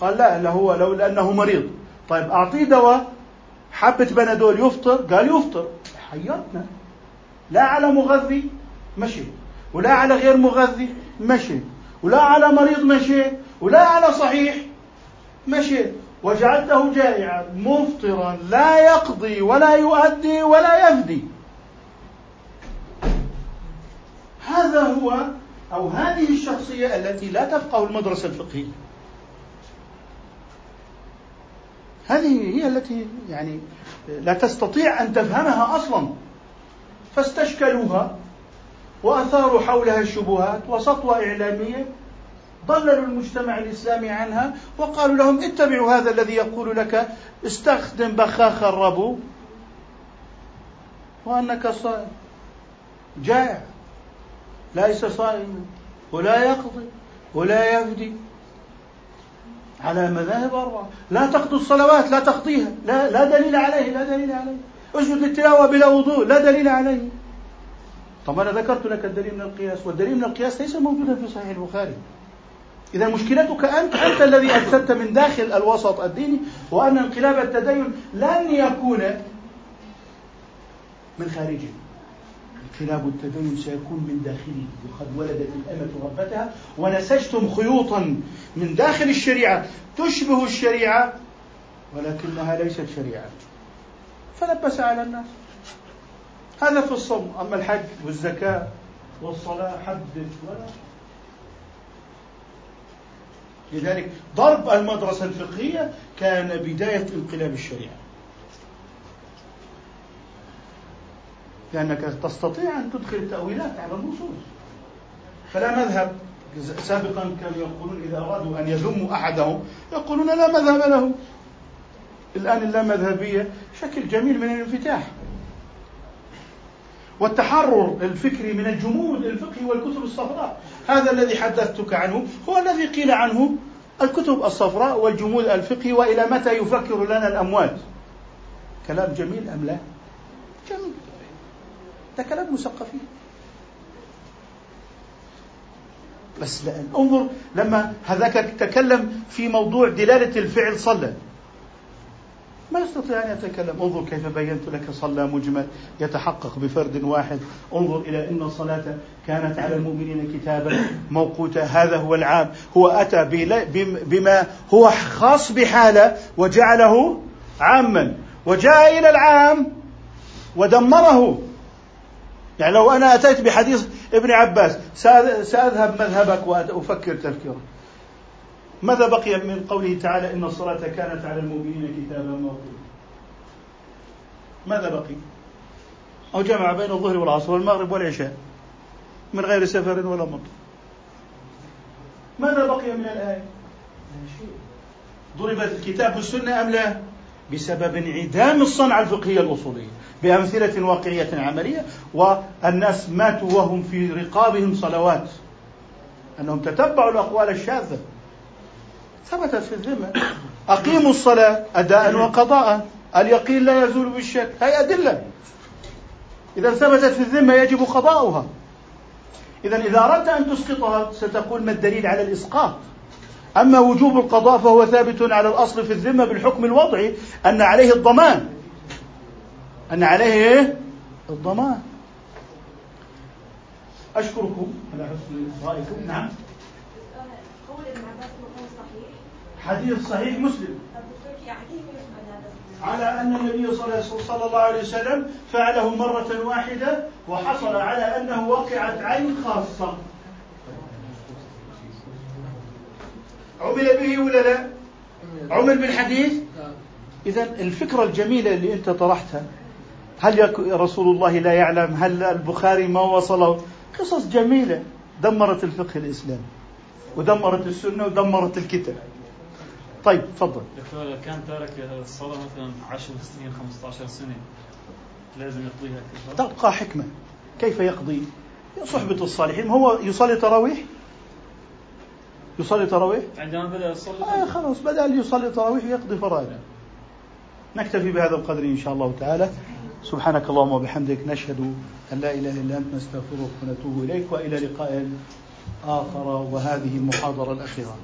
قال لا لا هو لو لأنه مريض. طيب أعطيه دواء. حبة بنادول يفطر. قال يفطر. حيرتنا لا على مغذي. مشي. ولا على غير مغذي مشي ولا على مريض مشي ولا على صحيح مشي وجعلته جائعا مفطرا لا يقضي ولا يؤدي ولا يفدي. هذا هو أو هذه الشخصية التي لا تفقه المدرسة الفقهية. هذه هي التي يعني لا تستطيع أن تفهمها أصلا. فاستشكلوها. واثاروا حولها الشبهات وسطوه إعلامية ضللوا المجتمع الإسلامي عنها وقالوا لهم اتبعوا هذا الذي يقول لك استخدم بخاخ الربو وأنك صائم جائع. ليس صائما ولا يقضي ولا يفدي. على مذاهب أربعة لا تقضي الصلوات لا تقضيها. لا, لا دليل عليه لا دليل عليه. اسجد للتلاوة بلا وضوء لا دليل عليه. طب أنا ذكرت لك الدليل من القياس والدليل من القياس ليس موجودا في صحيح البخاري. إذا مشكلتك أنت أنت الذي أفسدت من داخل الوسط الديني وأن انقلاب التدين لن يكون من خارجه انقلاب التدين سيكون من داخله وقد ولدت الأمة ربتها ونسجتم خيوطا من داخل الشريعة تشبه الشريعة ولكنها ليست شريعة. فلبس على الناس. هذا في الصوم أما الحج والزكاة والصلاة حدث ولا. لذلك ضرب المدرسة الفقهية كان بداية انقلاب الشريعة. لأنك تستطيع أن تدخل التأويلات على النصوص. فلا مذهب سابقا كانوا يقولون إذا أرادوا أن يذموا أحدهم يقولون لا مذهب له. الآن اللامذهبية شكل جميل من الانفتاح. والتحرر الفكري من الجمود الفقهي والكتب الصفراء. هذا الذي حدثتك عنه هو الذي قيل عنه الكتب الصفراء والجمود الفقهي وإلى متى يفكر لنا الاموات كلام جميل أم لا؟ جميل. ده كلام مثقفين. بس لأن انظر لما هذاك تكلم في موضوع دلالة الفعل صلى. ما يستطيع أن يتكلم. انظر كيف بينت لك صلى مجمل يتحقق بفرد واحد. انظر إلى أن الصلاة كانت على المؤمنين كتابا موقوتا. هذا هو العام. هو أتى بما هو خاص بحالة وجعله عاما. وجاء إلى العام ودمره. يعني لو أنا أتيت بحديث ابن عباس سأذهب مذهبك وأفكر تفكيرك ماذا بقي من قوله تعالى إن الصلاة كانت على المؤمنين كتابا موقوتا؟ ماذا بقي؟ أو جمع بين الظهر والعصر والمغرب والعشاء من غير سفر ولا مطر. ماذا بقي من الآية؟ ضربت الكتاب والسنة أم لا؟ بسبب انعدام الصنعة الفقهية الأصولية بأمثلة واقعية عملية والناس ماتوا وهم في رقابهم صلوات أنهم تتبعوا الأقوال الشاذة. ثبتت في الذمة. أقيموا الصلاة أداء وقضاء. اليقين لا يزول بالشك. هي أدلة. إذا ثبتت في الذمة يجب قضاؤها. إذا إذا أردت أن تسقطها ستقول ما الدليل على الإسقاط. أما وجوب القضاء فهو ثابت على الأصل في الذمة بالحكم الوضعي أن عليه الضمان. أن عليه إيه؟ الضمان. أشكركم على حسن رأيكم. نعم قول ابن عباس صحيح حديث صحيح مسلم. على أن النبي صلى الله عليه وسلم فعله مرة واحدة وحصل على أنه وقعت عين خاصة. عمل به ولا لا؟ عمل بالحديث إذا الفكرة الجميلة اللي أنت طرحتها هل رسول الله لا يعلم؟ هل البخاري ما وصله قصص جميلة. دمرت الفقه الإسلامي ودمرت السنة ودمرت الكتاب. طيب تفضل. دكتور كان تارك الصلاة مثلا 10 سنين 15 سنة لازم يقضيها تبقى حكمة. كيف يقضي؟ صحبة الصالحين. هو يصلي تراويح؟ يصلي تراويح؟ عندما بدأ يصلي آه خلاص بدأ يصلي تراويح يقضي فرائض. نكتفي بهذا القدر إن شاء الله تعالى. سبحانك اللهم وبحمدك نشهد أن لا إله إلا أنت نستغفرك ونتوب إليك وإلى لقاء آخر وهذه المحاضرة الأخيرة.